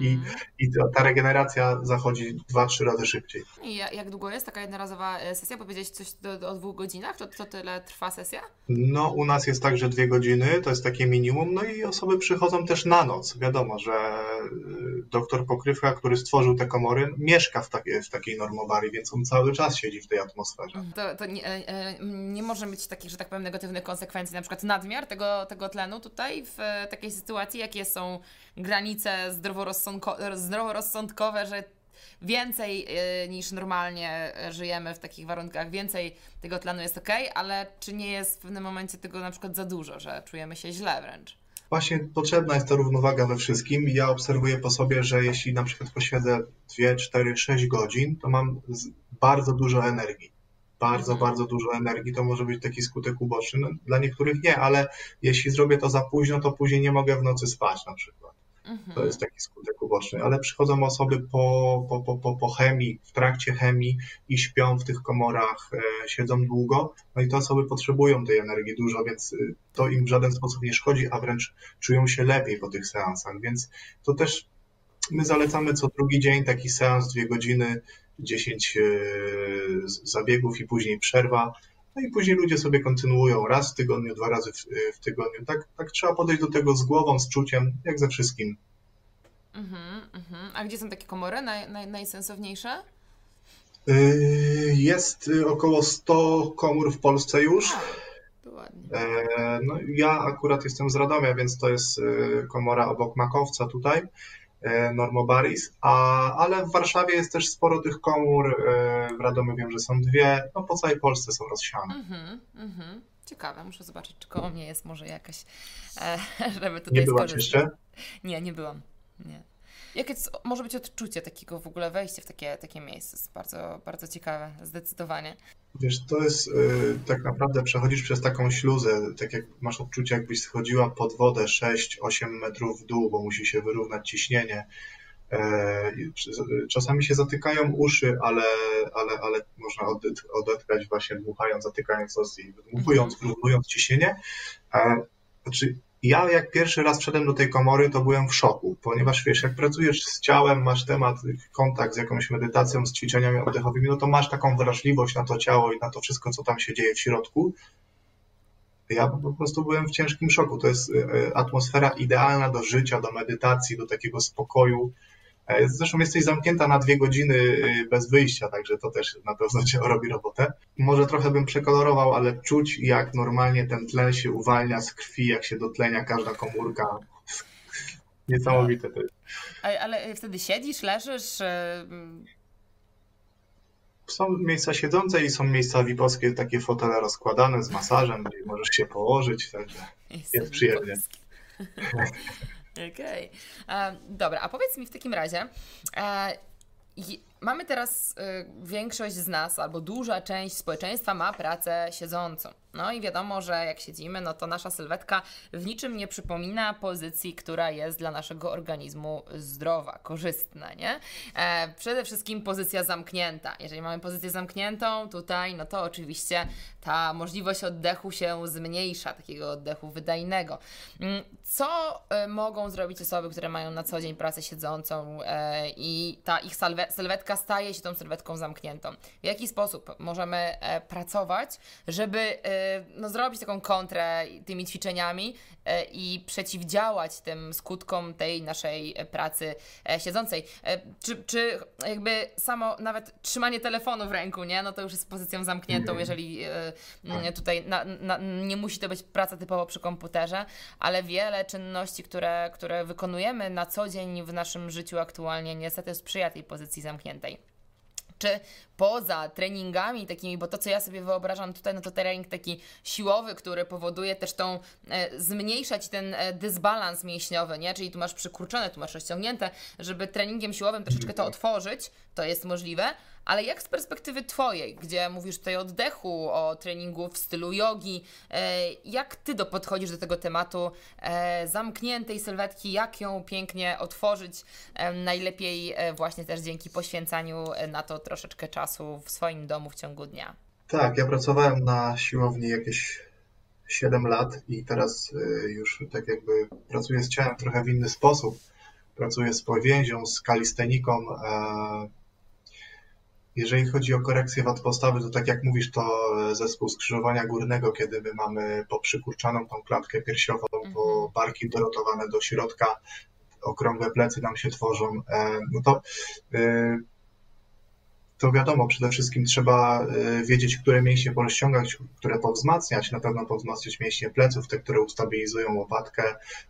i, mhm. i ta regeneracja zachodzi dwa, trzy razy szybciej. I jak długo jest taka jednorazowa e, sesja? Powiedzieć coś do, o dwóch godzinach? To, to tyle trwa sesja? No u nas jest tak, że dwie godziny to jest takie minimum, no i osoby przychodzą też na noc. Wiadomo, że e, doktor Pokrywka, który stworzył te komory, mieszka w, takie, w takiej normobarii, więc on cały czas siedzi w tej atmosferze. Mhm. To, to nie, e, nie, może mieć takich, że tak powiem, negatywnych konsekwencji, na przykład nadmiar tego, tego tlenu tutaj w takiej sytuacji, jakie są granice zdroworozsądkowe, że więcej y, niż normalnie żyjemy w takich warunkach, więcej tego tlenu jest ok, ale czy nie jest w pewnym momencie tego na przykład za dużo, że czujemy się źle wręcz? Właśnie potrzebna jest ta równowaga we wszystkim. Ja obserwuję po sobie, że jeśli na przykład posiedzę 2, 4, 6 godzin, to mam bardzo dużo energii. Bardzo, bardzo dużo energii. To może być taki skutek uboczny. No, dla niektórych nie, ale jeśli zrobię to za późno, to później nie mogę w nocy spać na przykład. Mhm. To jest taki skutek uboczny, ale przychodzą osoby po, po, po, po, po chemii, w trakcie chemii i śpią w tych komorach, e, siedzą długo, no i te osoby potrzebują tej energii dużo, więc y, to im w żaden sposób nie szkodzi, a wręcz czują się lepiej po tych seansach, więc to też my zalecamy co drugi dzień taki seans, dwie godziny, 10 e, zabiegów i później przerwa. No i później ludzie sobie kontynuują raz w tygodniu, dwa razy w, w tygodniu. Tak, tak trzeba podejść do tego z głową, z czuciem, jak ze wszystkim. Mhm, mhm. A gdzie są takie komory naj, naj, najsensowniejsze? Y, jest około 100 komór w Polsce już. E, no, ja akurat jestem z Radomia, więc to jest komora obok Makowca tutaj. E, Normobaris, a, ale w Warszawie jest też sporo tych komór, e, w Radomiu wiem, że są dwie, no po całej Polsce są rozsiane. Mhm, mhm. Ciekawe, muszę zobaczyć, czy koło mnie jest może jakaś, e, żeby tutaj Nie byłaś jeszcze? Nie, nie byłam, nie. Jakie może być odczucie takiego w ogóle wejście w takie, takie miejsce? Jest bardzo, bardzo ciekawe, zdecydowanie. Wiesz, to jest y, tak naprawdę przechodzisz przez taką śluzę, tak jak masz odczucie, jakbyś schodziła pod wodę 6-8 metrów w dół, bo musi się wyrównać ciśnienie. E, czasami się zatykają uszy, ale, ale, ale można odetchać właśnie dmuchając, zatykając nos i wydmuchując, mhm. wyrównując ciśnienie. E, znaczy, ja jak pierwszy raz wszedłem do tej komory, to byłem w szoku, ponieważ wiesz, jak pracujesz z ciałem, masz temat, kontakt z jakąś medytacją, z ćwiczeniami oddechowymi, no to masz taką wrażliwość na to ciało i na to wszystko, co tam się dzieje w środku. Ja po prostu byłem w ciężkim szoku. To jest e, atmosfera idealna do życia, do medytacji, do takiego spokoju. E, zresztą jesteś zamknięta na dwie godziny y, bez wyjścia, także to też na pewno cię robi robotę. Może trochę bym przekolorował, ale czuć jak normalnie ten tlen się uwalnia z krwi, jak się dotlenia każda komórka. Niesamowite to jest. Ale wtedy siedzisz, leżysz? Są miejsca siedzące i są miejsca wipowskie, takie fotele rozkładane z masażem, gdzie możesz się położyć, także jest, jest przyjemnie. Okej. Okay. Dobra, a powiedz mi w takim razie, e, mamy teraz y, większość z nas, albo duża część społeczeństwa ma pracę siedzącą. No i wiadomo, że jak siedzimy, no to nasza sylwetka w niczym nie przypomina pozycji, która jest dla naszego organizmu zdrowa, korzystna, nie? E, przede wszystkim pozycja zamknięta. Jeżeli mamy pozycję zamkniętą tutaj, no to oczywiście ta możliwość oddechu się zmniejsza, takiego oddechu wydajnego. Mm, co e, mogą zrobić osoby, które mają na co dzień pracę siedzącą e, i ta ich sylwetka staje się tą sylwetką zamkniętą? W jaki sposób możemy e, pracować, żeby e, no, zrobić taką kontrę tymi ćwiczeniami i przeciwdziałać tym skutkom tej naszej pracy e, siedzącej. E, czy, czy jakby samo nawet trzymanie telefonu w ręku, nie? No to już jest pozycją zamkniętą, mhm. jeżeli tak. tutaj na, na, nie musi to być praca typowo przy komputerze, ale wiele czynności, które, które wykonujemy na co dzień w naszym życiu aktualnie niestety sprzyja tej pozycji zamkniętej czy poza treningami takimi, bo to co ja sobie wyobrażam tutaj, no to trening taki siłowy, który powoduje też tą, e, zmniejszać ten e, dysbalans mięśniowy, nie? Czyli tu masz przykurczone, tu masz rozciągnięte, żeby treningiem siłowym troszeczkę to otworzyć, to jest możliwe, ale jak z perspektywy Twojej, gdzie mówisz tutaj o oddechu, o treningu w stylu jogi, e, jak Ty do podchodzisz do tego tematu e, zamkniętej sylwetki, jak ją pięknie otworzyć, e, najlepiej właśnie też dzięki poświęcaniu na to troszeczkę czasu w swoim domu w ciągu dnia? Tak, ja pracowałem na siłowni jakieś 7 lat i teraz już tak jakby pracuję z ciałem trochę w inny sposób. Pracuję z powięzią, z kalisteniką, jeżeli chodzi o korekcję wad postawy, to tak jak mówisz, to zespół skrzyżowania górnego, kiedy my mamy poprzykurczaną tą klatkę piersiową, bo mhm. barki dorotowane do środka, okrągłe plecy nam się tworzą, e, no to e, to wiadomo, przede wszystkim trzeba e, wiedzieć, które mięśnie porozciągać, które powzmacniać. Na pewno powzmacniać mięśnie pleców, te, które ustabilizują łopatkę,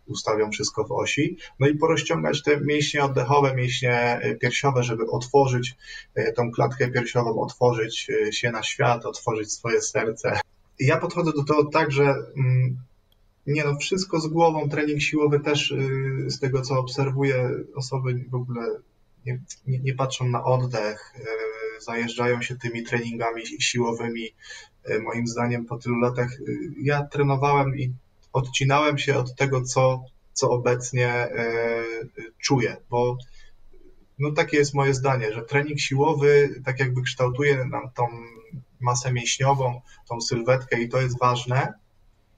ustawią wszystko w osi. No i porozciągać te mięśnie oddechowe, mięśnie e, piersiowe, żeby otworzyć e, tą klatkę piersiową, otworzyć się na świat, otworzyć swoje serce. Ja podchodzę do tego tak, że mm, nie no, wszystko z głową, trening siłowy też z tego co obserwuję, osoby w ogóle nie, nie, nie patrzą na oddech, zajeżdżają się tymi treningami siłowymi. E, moim zdaniem po tylu latach e, ja trenowałem i odcinałem się od tego, co, co obecnie e, czuję, bo no takie jest moje zdanie, że trening siłowy tak jakby kształtuje nam tą masę mięśniową, tą sylwetkę i to jest ważne,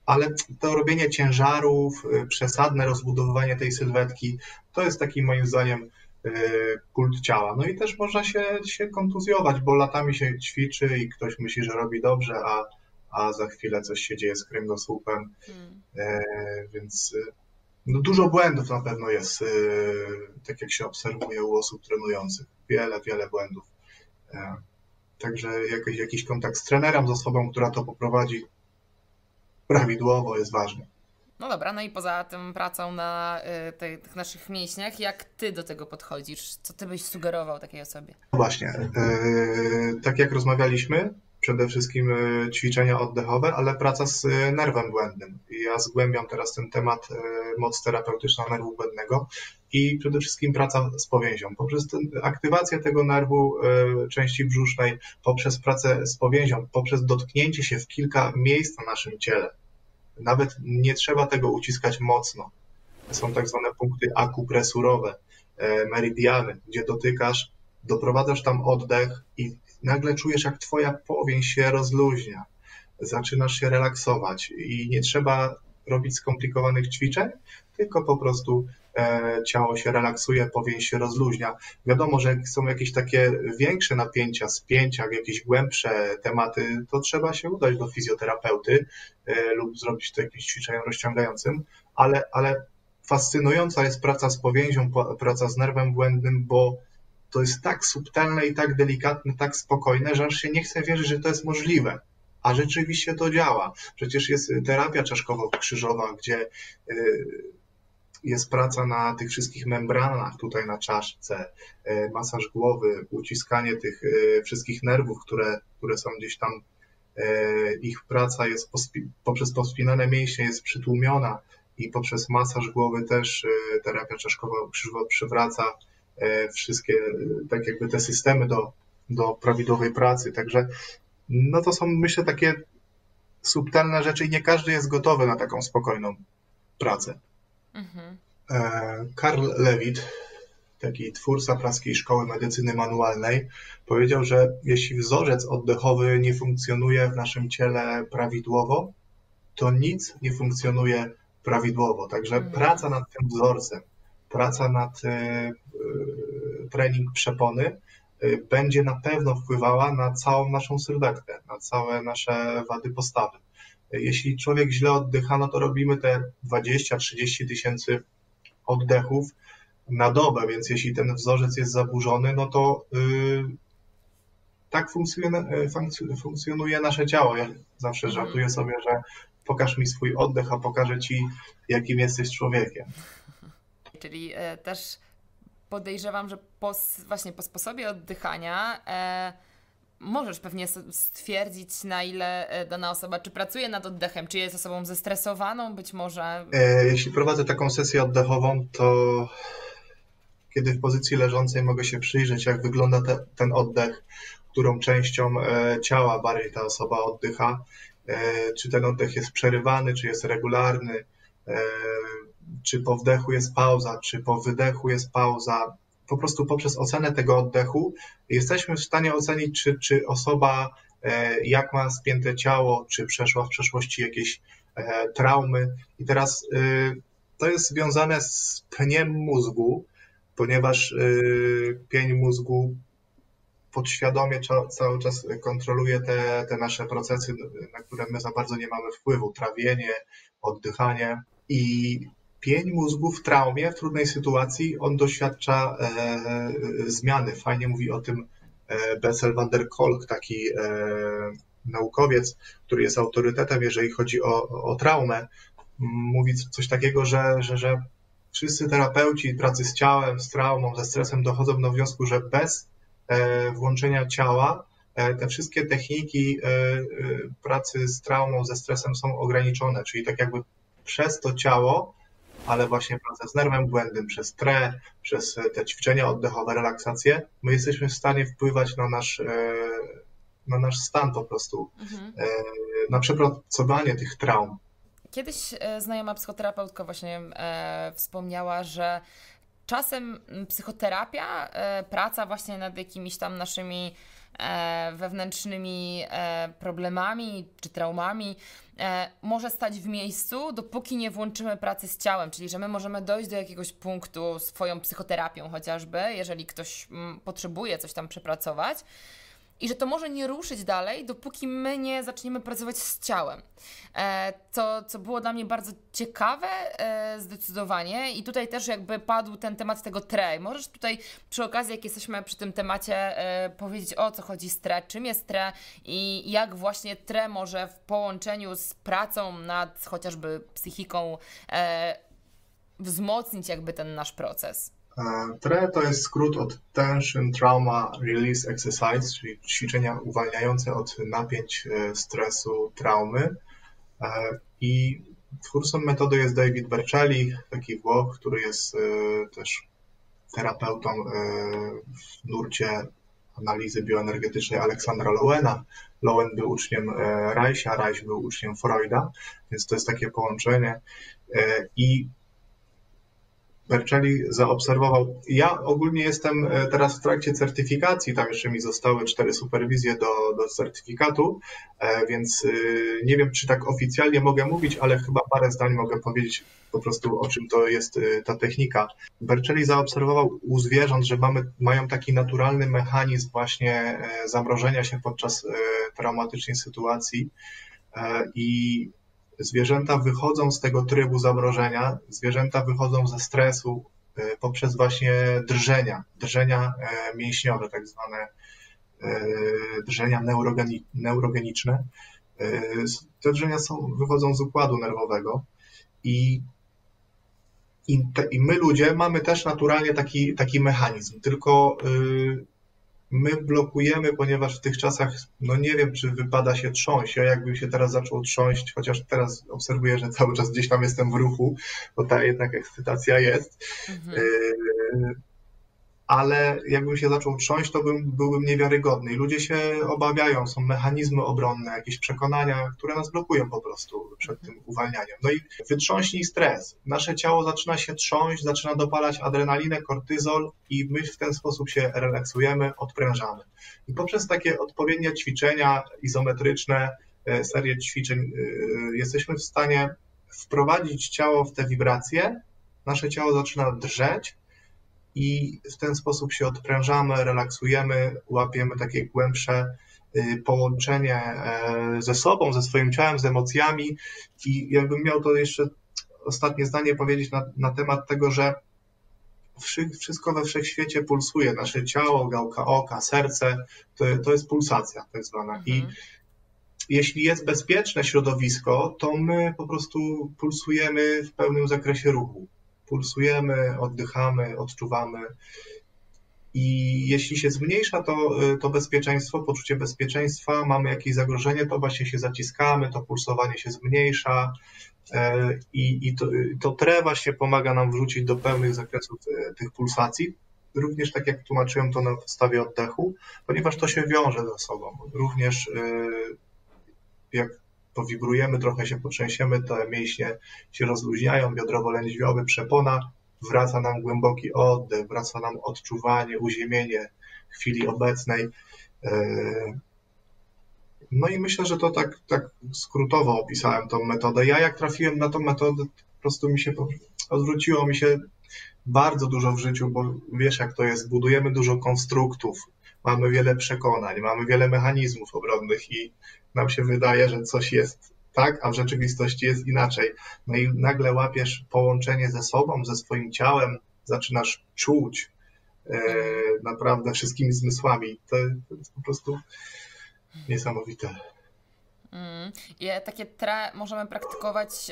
ale to robienie ciężarów, przesadne rozbudowywanie tej sylwetki, to jest taki moim zdaniem E, kult ciała. No i też można się, się kontuzjować, bo latami się ćwiczy i ktoś myśli, że robi dobrze, a, a za chwilę coś się dzieje z kręgosłupem. Hmm. E, więc e, no dużo błędów na pewno jest, e, tak jak się obserwuje u osób trenujących. Wiele, wiele błędów. E, także jakiś, jakiś kontakt z trenerem, z osobą, która to poprowadzi prawidłowo jest ważny. No dobra, no i poza tym pracą na y, tych, tych naszych mięśniach, jak ty do tego podchodzisz? Co ty byś sugerował takiej osobie? No właśnie, y, tak jak rozmawialiśmy, przede wszystkim y, ćwiczenia oddechowe, ale praca z nerwem błędnym. Ja zgłębiam teraz ten temat moc terapeutyczna nerwu błędnego i przede wszystkim praca z powięzią. Poprzez aktywację tego nerwu części brzusznej, poprzez pracę z powięzią, poprzez dotknięcie się w kilka miejsc na naszym ciele, nawet nie trzeba tego uciskać mocno. Są tak zwane punkty akupresurowe, e, meridiany, gdzie dotykasz, doprowadzasz tam oddech i nagle czujesz, jak twoja powięź się rozluźnia. Zaczynasz się relaksować i nie trzeba robić skomplikowanych ćwiczeń, tylko po prostu ciało się relaksuje, powień się rozluźnia. Wiadomo, że są jakieś takie większe napięcia, spięcia, jakieś głębsze tematy, to trzeba się udać do fizjoterapeuty e, lub zrobić to jakimś ćwiczeniem rozciągającym, ale, ale fascynująca jest praca z powięzią, praca z nerwem błędnym, bo to jest tak subtelne i tak delikatne, tak spokojne, że aż się nie chce wierzyć, że to jest możliwe. A rzeczywiście to działa. Przecież jest terapia czaszkowo-krzyżowa, gdzie y, jest praca na tych wszystkich membranach tutaj na czaszce, y, masaż głowy, uciskanie tych y, wszystkich nerwów, które, które są gdzieś tam, ich praca jest poprzez pospinane mięśnie jest przytłumiona i poprzez masaż głowy też terapia czaszkowo-krzyżowa przywraca wszystkie tak jakby te systemy do, do prawidłowej pracy. Także no to są myślę takie subtelne rzeczy i nie każdy jest gotowy na taką spokojną pracę. Mhm. E, Karl Lewit, taki twórca praskiej szkoły medycyny manualnej, powiedział, że jeśli wzorzec oddechowy nie funkcjonuje w naszym ciele prawidłowo, to nic nie funkcjonuje prawidłowo. Także mhm. praca nad tym wzorcem, praca nad e, trening przepony będzie na pewno wpływała na całą naszą sylwetkę, na całe nasze wady postawy. Y, jeśli człowiek źle oddycha, no to robimy te 20-30 tysięcy oddechów na dobę, więc jeśli ten wzorzec jest zaburzony, no to yy, tak funkcjonuje, funkcjonuje nasze ciało. Ja zawsze mhm. żartuję sobie, że pokaż mi swój oddech, a pokażę ci, jakim jesteś człowiekiem. Czyli e, też podejrzewam, że po, właśnie po sposobie oddychania e, możesz pewnie stwierdzić, na ile e, dana osoba, czy pracuje nad oddechem, czy jest osobą zestresowaną, być może. E, jeśli prowadzę taką sesję oddechową, to kiedy w pozycji leżącej mogę się przyjrzeć, jak wygląda te, ten oddech, którą częścią e, ciała bardziej ta osoba oddycha, czy ten oddech jest przerywany, czy jest regularny czy po wdechu jest pauza, czy po wydechu jest pauza. Po prostu poprzez ocenę tego oddechu jesteśmy w stanie ocenić, czy, czy osoba e, jak ma spięte ciało, czy przeszła w przeszłości jakieś e, traumy. I teraz e, to jest związane z pniem mózgu, ponieważ pień mózgu podświadomie cały czas kontroluje te, te nasze procesy, na które my za bardzo nie mamy wpływu, trawienie, oddychanie. I pień mózgu w traumie, w trudnej sytuacji, on doświadcza e, e, zmiany. Fajnie mówi o tym e, Bessel van der Kolk, taki naukowiec, który jest autorytetem, jeżeli chodzi o, o traumę. Mówi coś takiego, że, że, że wszyscy terapeuci pracy z ciałem, z traumą, ze stresem dochodzą do wniosku, że bez włączenia ciała te wszystkie techniki pracy z traumą, ze stresem są ograniczone, czyli tak jakby przez to ciało ale właśnie praca z nerwem błędnym, przez tre, przez te ćwiczenia oddechowe, relaksacje, my jesteśmy w stanie wpływać na nasz, e, na nasz stan po prostu, mhm. E, na przepracowanie tych traum. Kiedyś e, znajoma psychoterapeutka właśnie e, wspomniała, że czasem psychoterapia, e, praca właśnie nad jakimiś tam naszymi e, wewnętrznymi problemami czy traumami e, może stać w miejscu, dopóki nie włączymy pracy z ciałem, czyli że my możemy dojść do jakiegoś punktu swoją psychoterapią chociażby, jeżeli ktoś mm, potrzebuje coś tam przepracować i że to może nie ruszyć dalej, dopóki my nie zaczniemy pracować z ciałem. E, co, co było dla mnie bardzo ciekawe e, zdecydowanie i tutaj też jakby padł ten temat tego tre. Możesz tutaj przy okazji, jak jesteśmy przy tym temacie, e, powiedzieć o co chodzi z tre, czym jest tre i jak właśnie tre może w połączeniu z pracą nad chociażby psychiką wzmocnić jakby ten nasz proces. TRE to jest skrót od Tension Trauma Release Exercise, czyli ćwiczenia uwalniające od napięć e, stresu, traumy. E, I twórcą metody jest David Berceli, taki Włoch, który jest e, też terapeutą w nurcie analizy bioenergetycznej Aleksandra Lowena. Lowen był uczniem Reicha, Reich był uczniem Freuda, więc to jest takie połączenie. I Berczeli zaobserwował. Ja ogólnie jestem e, teraz w trakcie certyfikacji, tam jeszcze mi zostały cztery superwizje do, do certyfikatu, e, więc e, nie wiem, czy tak oficjalnie mogę mówić, ale chyba parę zdań mogę powiedzieć po prostu, o czym to jest ta technika. Berczeli zaobserwował u zwierząt, że mamy, mają taki naturalny mechanizm właśnie zamrożenia się podczas traumatycznej sytuacji i zwierzęta wychodzą z tego trybu zamrożenia, zwierzęta wychodzą ze stresu e, poprzez właśnie drżenia, drżenia e, mięśniowe, tak zwane e, drżenia neurogeni, neurogeniczne. Te drżenia są, wychodzą z układu nerwowego i, i, te, i my ludzie mamy też naturalnie taki, taki mechanizm, tylko my blokujemy, ponieważ w tych czasach, no nie wiem, czy wypada się trząść. Ja jakbym się teraz zaczął trząść, chociaż teraz obserwuję, że cały czas gdzieś tam jestem w ruchu, bo ta jednak ekscytacja jest. Mhm. Ale jakbym się zaczął trząść, to bym, byłbym niewiarygodny. I ludzie się obawiają, są mechanizmy obronne, jakieś przekonania, które nas blokują po prostu przed tym uwalnianiem. No i wytrząśnij stres. Nasze ciało zaczyna się trząść, zaczyna dopalać adrenalinę, kortyzol i my w ten sposób się relaksujemy, odprężamy. I poprzez takie odpowiednie ćwiczenia izometryczne, e, serię ćwiczeń, e, jesteśmy w stanie wprowadzić ciało w te wibracje, nasze ciało zaczyna drżeć, i w ten sposób się odprężamy, relaksujemy, łapiemy takie głębsze y, połączenie e, ze sobą, ze swoim ciałem, z emocjami. I jakbym miał to jeszcze ostatnie zdanie powiedzieć na, na temat tego, że wszystko we wszechświecie pulsuje. Nasze ciało, gałka oka, serce to, to jest pulsacja tak zwana. Mhm. I jeśli jest bezpieczne środowisko, to my po prostu pulsujemy w pełnym zakresie ruchu pulsujemy, oddychamy, odczuwamy. I jeśli się zmniejsza to, to bezpieczeństwo, poczucie bezpieczeństwa, mamy jakieś zagrożenie, to właśnie się zaciskamy, to pulsowanie się zmniejsza e, i, i to, to tre pomaga nam wrócić do pełnych zakresów tych pulsacji. Również tak jak tłumaczyłem to na podstawie oddechu, ponieważ to się wiąże ze sobą. Również jak powibrujemy, trochę się potrzęsiemy, te mięśnie się rozluźniają, biodrowo-lędźwiowy, przepona, wraca nam głęboki oddech, wraca nam odczuwanie, uziemienie chwili obecnej. E, no i myślę, że to tak, tak skrótowo opisałem tą metodę. Ja jak trafiłem na tą metodę, po prostu mi się odwróciło mi się bardzo dużo w życiu, bo wiesz jak to jest, budujemy dużo konstruktów, mamy wiele przekonań, mamy wiele mechanizmów obronnych i nam się wydaje, że coś jest tak, a w rzeczywistości jest inaczej. No i nagle łapiesz połączenie ze sobą, ze swoim ciałem, zaczynasz czuć e, naprawdę wszystkimi zmysłami. To, jest po prostu niesamowite. Mm. I takie tra możemy praktykować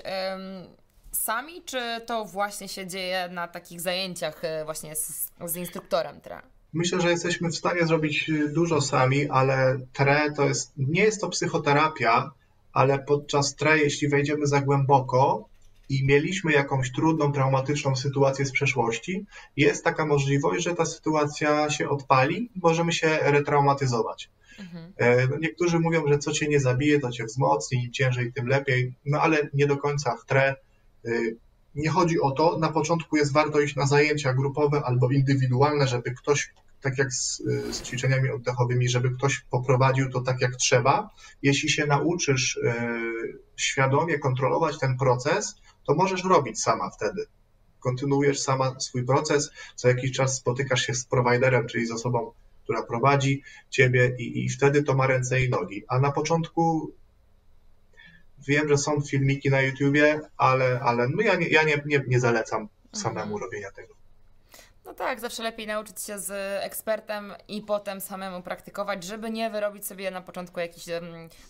sami, czy to właśnie się dzieje na takich zajęciach e, właśnie z, z instruktorem tra? Myślę, że jesteśmy w stanie zrobić y, dużo sami, ale TRE to jest, nie jest to psychoterapia, ale podczas TRE, jeśli wejdziemy za głęboko i mieliśmy jakąś trudną, traumatyczną sytuację z przeszłości, jest taka możliwość, że ta sytuacja się odpali i możemy się retraumatyzować. Mhm. E, no, niektórzy mówią, że co cię nie zabije, to cię wzmocni, im ciężej, tym lepiej, no ale nie do końca w TRE y, nie chodzi o to, na początku jest warto iść na zajęcia grupowe albo indywidualne, żeby ktoś, tak jak z, z ćwiczeniami oddechowymi, żeby ktoś poprowadził to tak jak trzeba. Jeśli się nauczysz y, świadomie kontrolować ten proces, to możesz robić sama wtedy. Kontynuujesz sama swój proces, co jakiś czas spotykasz się z prowajderem, czyli z osobą, która prowadzi ciebie i, i wtedy to ma ręce i nogi. A na początku Wiem, że są filmiki na YouTubie, ale, ale no ja, nie, ja nie, nie, nie zalecam samemu mhm. robienia tego. No tak, zawsze lepiej nauczyć się z ekspertem i potem samemu praktykować, żeby nie wyrobić sobie na początku jakichś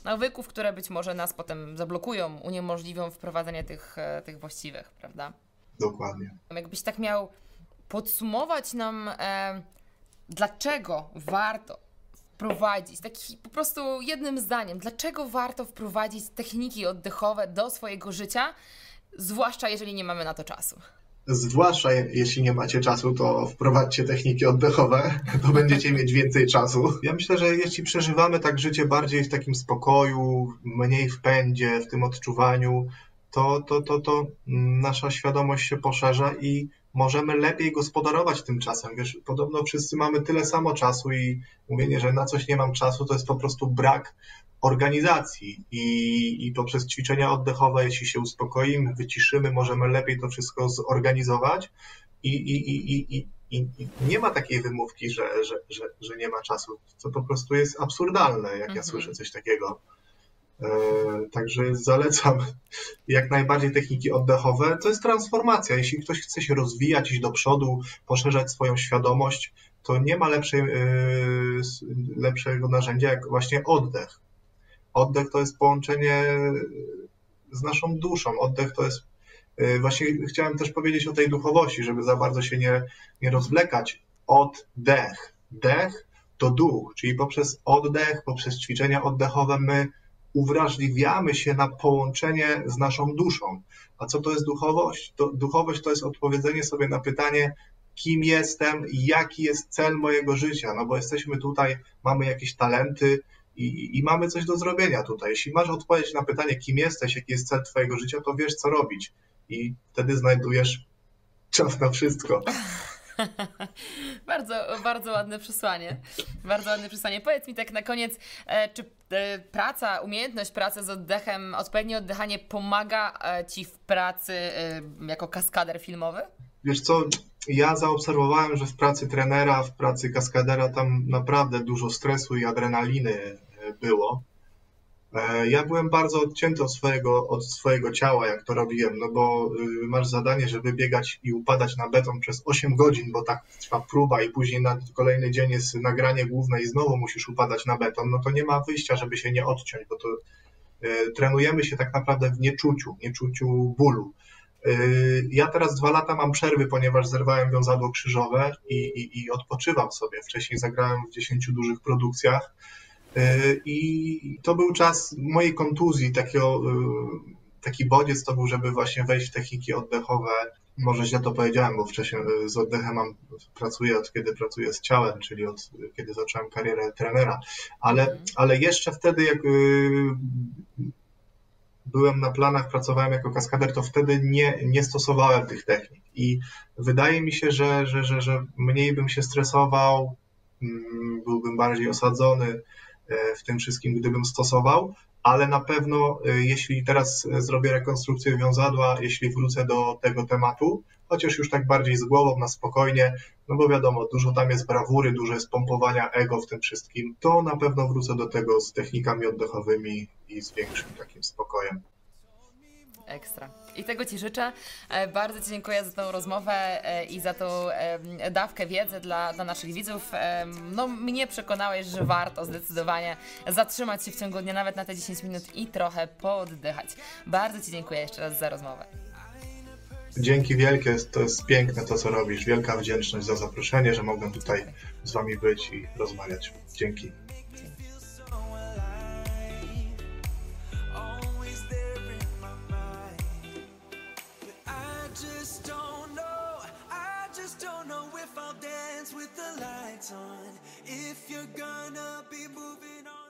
nawyków, które być może nas potem zablokują, uniemożliwią wprowadzenie tych, e, tych właściwych, prawda? Dokładnie. Jakbyś tak miał podsumować nam, e, dlaczego warto wprowadzić, taki po prostu jednym zdaniem, dlaczego warto wprowadzić techniki oddechowe do swojego życia, zwłaszcza jeżeli nie mamy na to czasu? Zwłaszcza jeśli nie macie czasu, to wprowadźcie techniki oddechowe, to będziecie mieć więcej czasu. Ja myślę, że jeśli przeżywamy tak życie bardziej w takim spokoju, mniej w pędzie, w tym odczuwaniu, to, to, to, to nasza świadomość się poszerza i możemy lepiej gospodarować tym czasem. Wiesz, podobno wszyscy mamy tyle samo czasu i mówienie, że na coś nie mam czasu, to jest po prostu brak organizacji i, i poprzez ćwiczenia oddechowe, jeśli się uspokoimy, wyciszymy, możemy lepiej to wszystko zorganizować i, i, i, i, i nie ma takiej wymówki, że, że, że, że nie ma czasu. To po prostu jest absurdalne, jak mhm. ja słyszę coś takiego. E, także zalecam jak najbardziej techniki oddechowe. To jest transformacja. Jeśli ktoś chce się rozwijać, iść do przodu, poszerzać swoją świadomość, to nie ma lepszej, e, lepszego narzędzia jak właśnie oddech. Oddech to jest połączenie z naszą duszą. Oddech to jest. E, właśnie chciałem też powiedzieć o tej duchowości, żeby za bardzo się nie, nie rozwlekać. Oddech. Dech to duch, czyli poprzez oddech, poprzez ćwiczenia oddechowe my uwrażliwiamy się na połączenie z naszą duszą. A co to jest duchowość? To, duchowość to jest odpowiedzenie sobie na pytanie, kim jestem, jaki jest cel mojego życia. No bo jesteśmy tutaj, mamy jakieś talenty i, i mamy coś do zrobienia tutaj. Jeśli masz odpowiedź na pytanie, kim jesteś, jaki jest cel twojego życia, to wiesz, co robić. I wtedy znajdujesz czas na wszystko. bardzo, bardzo ładne przesłanie. Bardzo ładne przesłanie. Powiedz mi tak na koniec, e, czy e, praca, umiejętność pracy z oddechem, odpowiednie oddychanie pomaga e, Ci w pracy jako kaskader filmowy? Wiesz co, ja zaobserwowałem, że w pracy trenera, w pracy kaskadera tam naprawdę dużo stresu i adrenaliny było. E, ja byłem bardzo odcięty od swojego, od swojego ciała, jak to robiłem, no bo y, masz zadanie, żeby biegać i upadać na beton przez 8 godzin, bo tak trwa próba i później na kolejny dzień jest nagranie główne i znowu musisz upadać na beton, no to nie ma wyjścia, żeby się nie odciąć, bo to y, trenujemy się tak naprawdę w nieczuciu, nieczuciu bólu. Y, ja teraz dwa lata mam przerwy, ponieważ zerwałem wiązadło krzyżowe i, i, i odpoczywam sobie. Wcześniej zagrałem w 10 dużych produkcjach, I to był czas mojej kontuzji, takiego, e, taki bodziec to był, żeby właśnie wejść w techniki oddechowe. Może źle to powiedziałem, bo wcześniej e, z oddechem mam, pracuję od kiedy pracuję z ciałem, czyli od kiedy zacząłem karierę trenera. Ale, ale jeszcze wtedy, jak byłem na planach, pracowałem jako kaskader, to wtedy nie, nie stosowałem tych technik. I wydaje mi się, że, że, że, że mniej bym się stresował, mm, byłbym bardziej osadzony E, w tym wszystkim, gdybym stosował, ale na pewno e, jeśli teraz zrobię rekonstrukcję wiązadła, jeśli wrócę do tego tematu, chociaż już tak bardziej z głową, na spokojnie, no bo wiadomo, dużo tam jest brawury, dużo jest pompowania ego w tym wszystkim, to na pewno wrócę do tego z technikami oddechowymi i z większym takim spokojem. Ekstra. I tego Ci życzę. E, bardzo Ci dziękuję za tą rozmowę e, i za tą dawkę wiedzy dla, dla naszych widzów. No, mnie przekonałeś, że warto zdecydowanie zatrzymać się w ciągu dnia, nawet na te 10 minut i trochę pooddychać. Bardzo Ci dziękuję jeszcze raz za rozmowę. Dzięki wielkie, to jest piękne to, co robisz. Wielka wdzięczność za zaproszenie, że mogłem tutaj z Wami być i rozmawiać. Dzięki. With the lights on. If you're gonna be moving on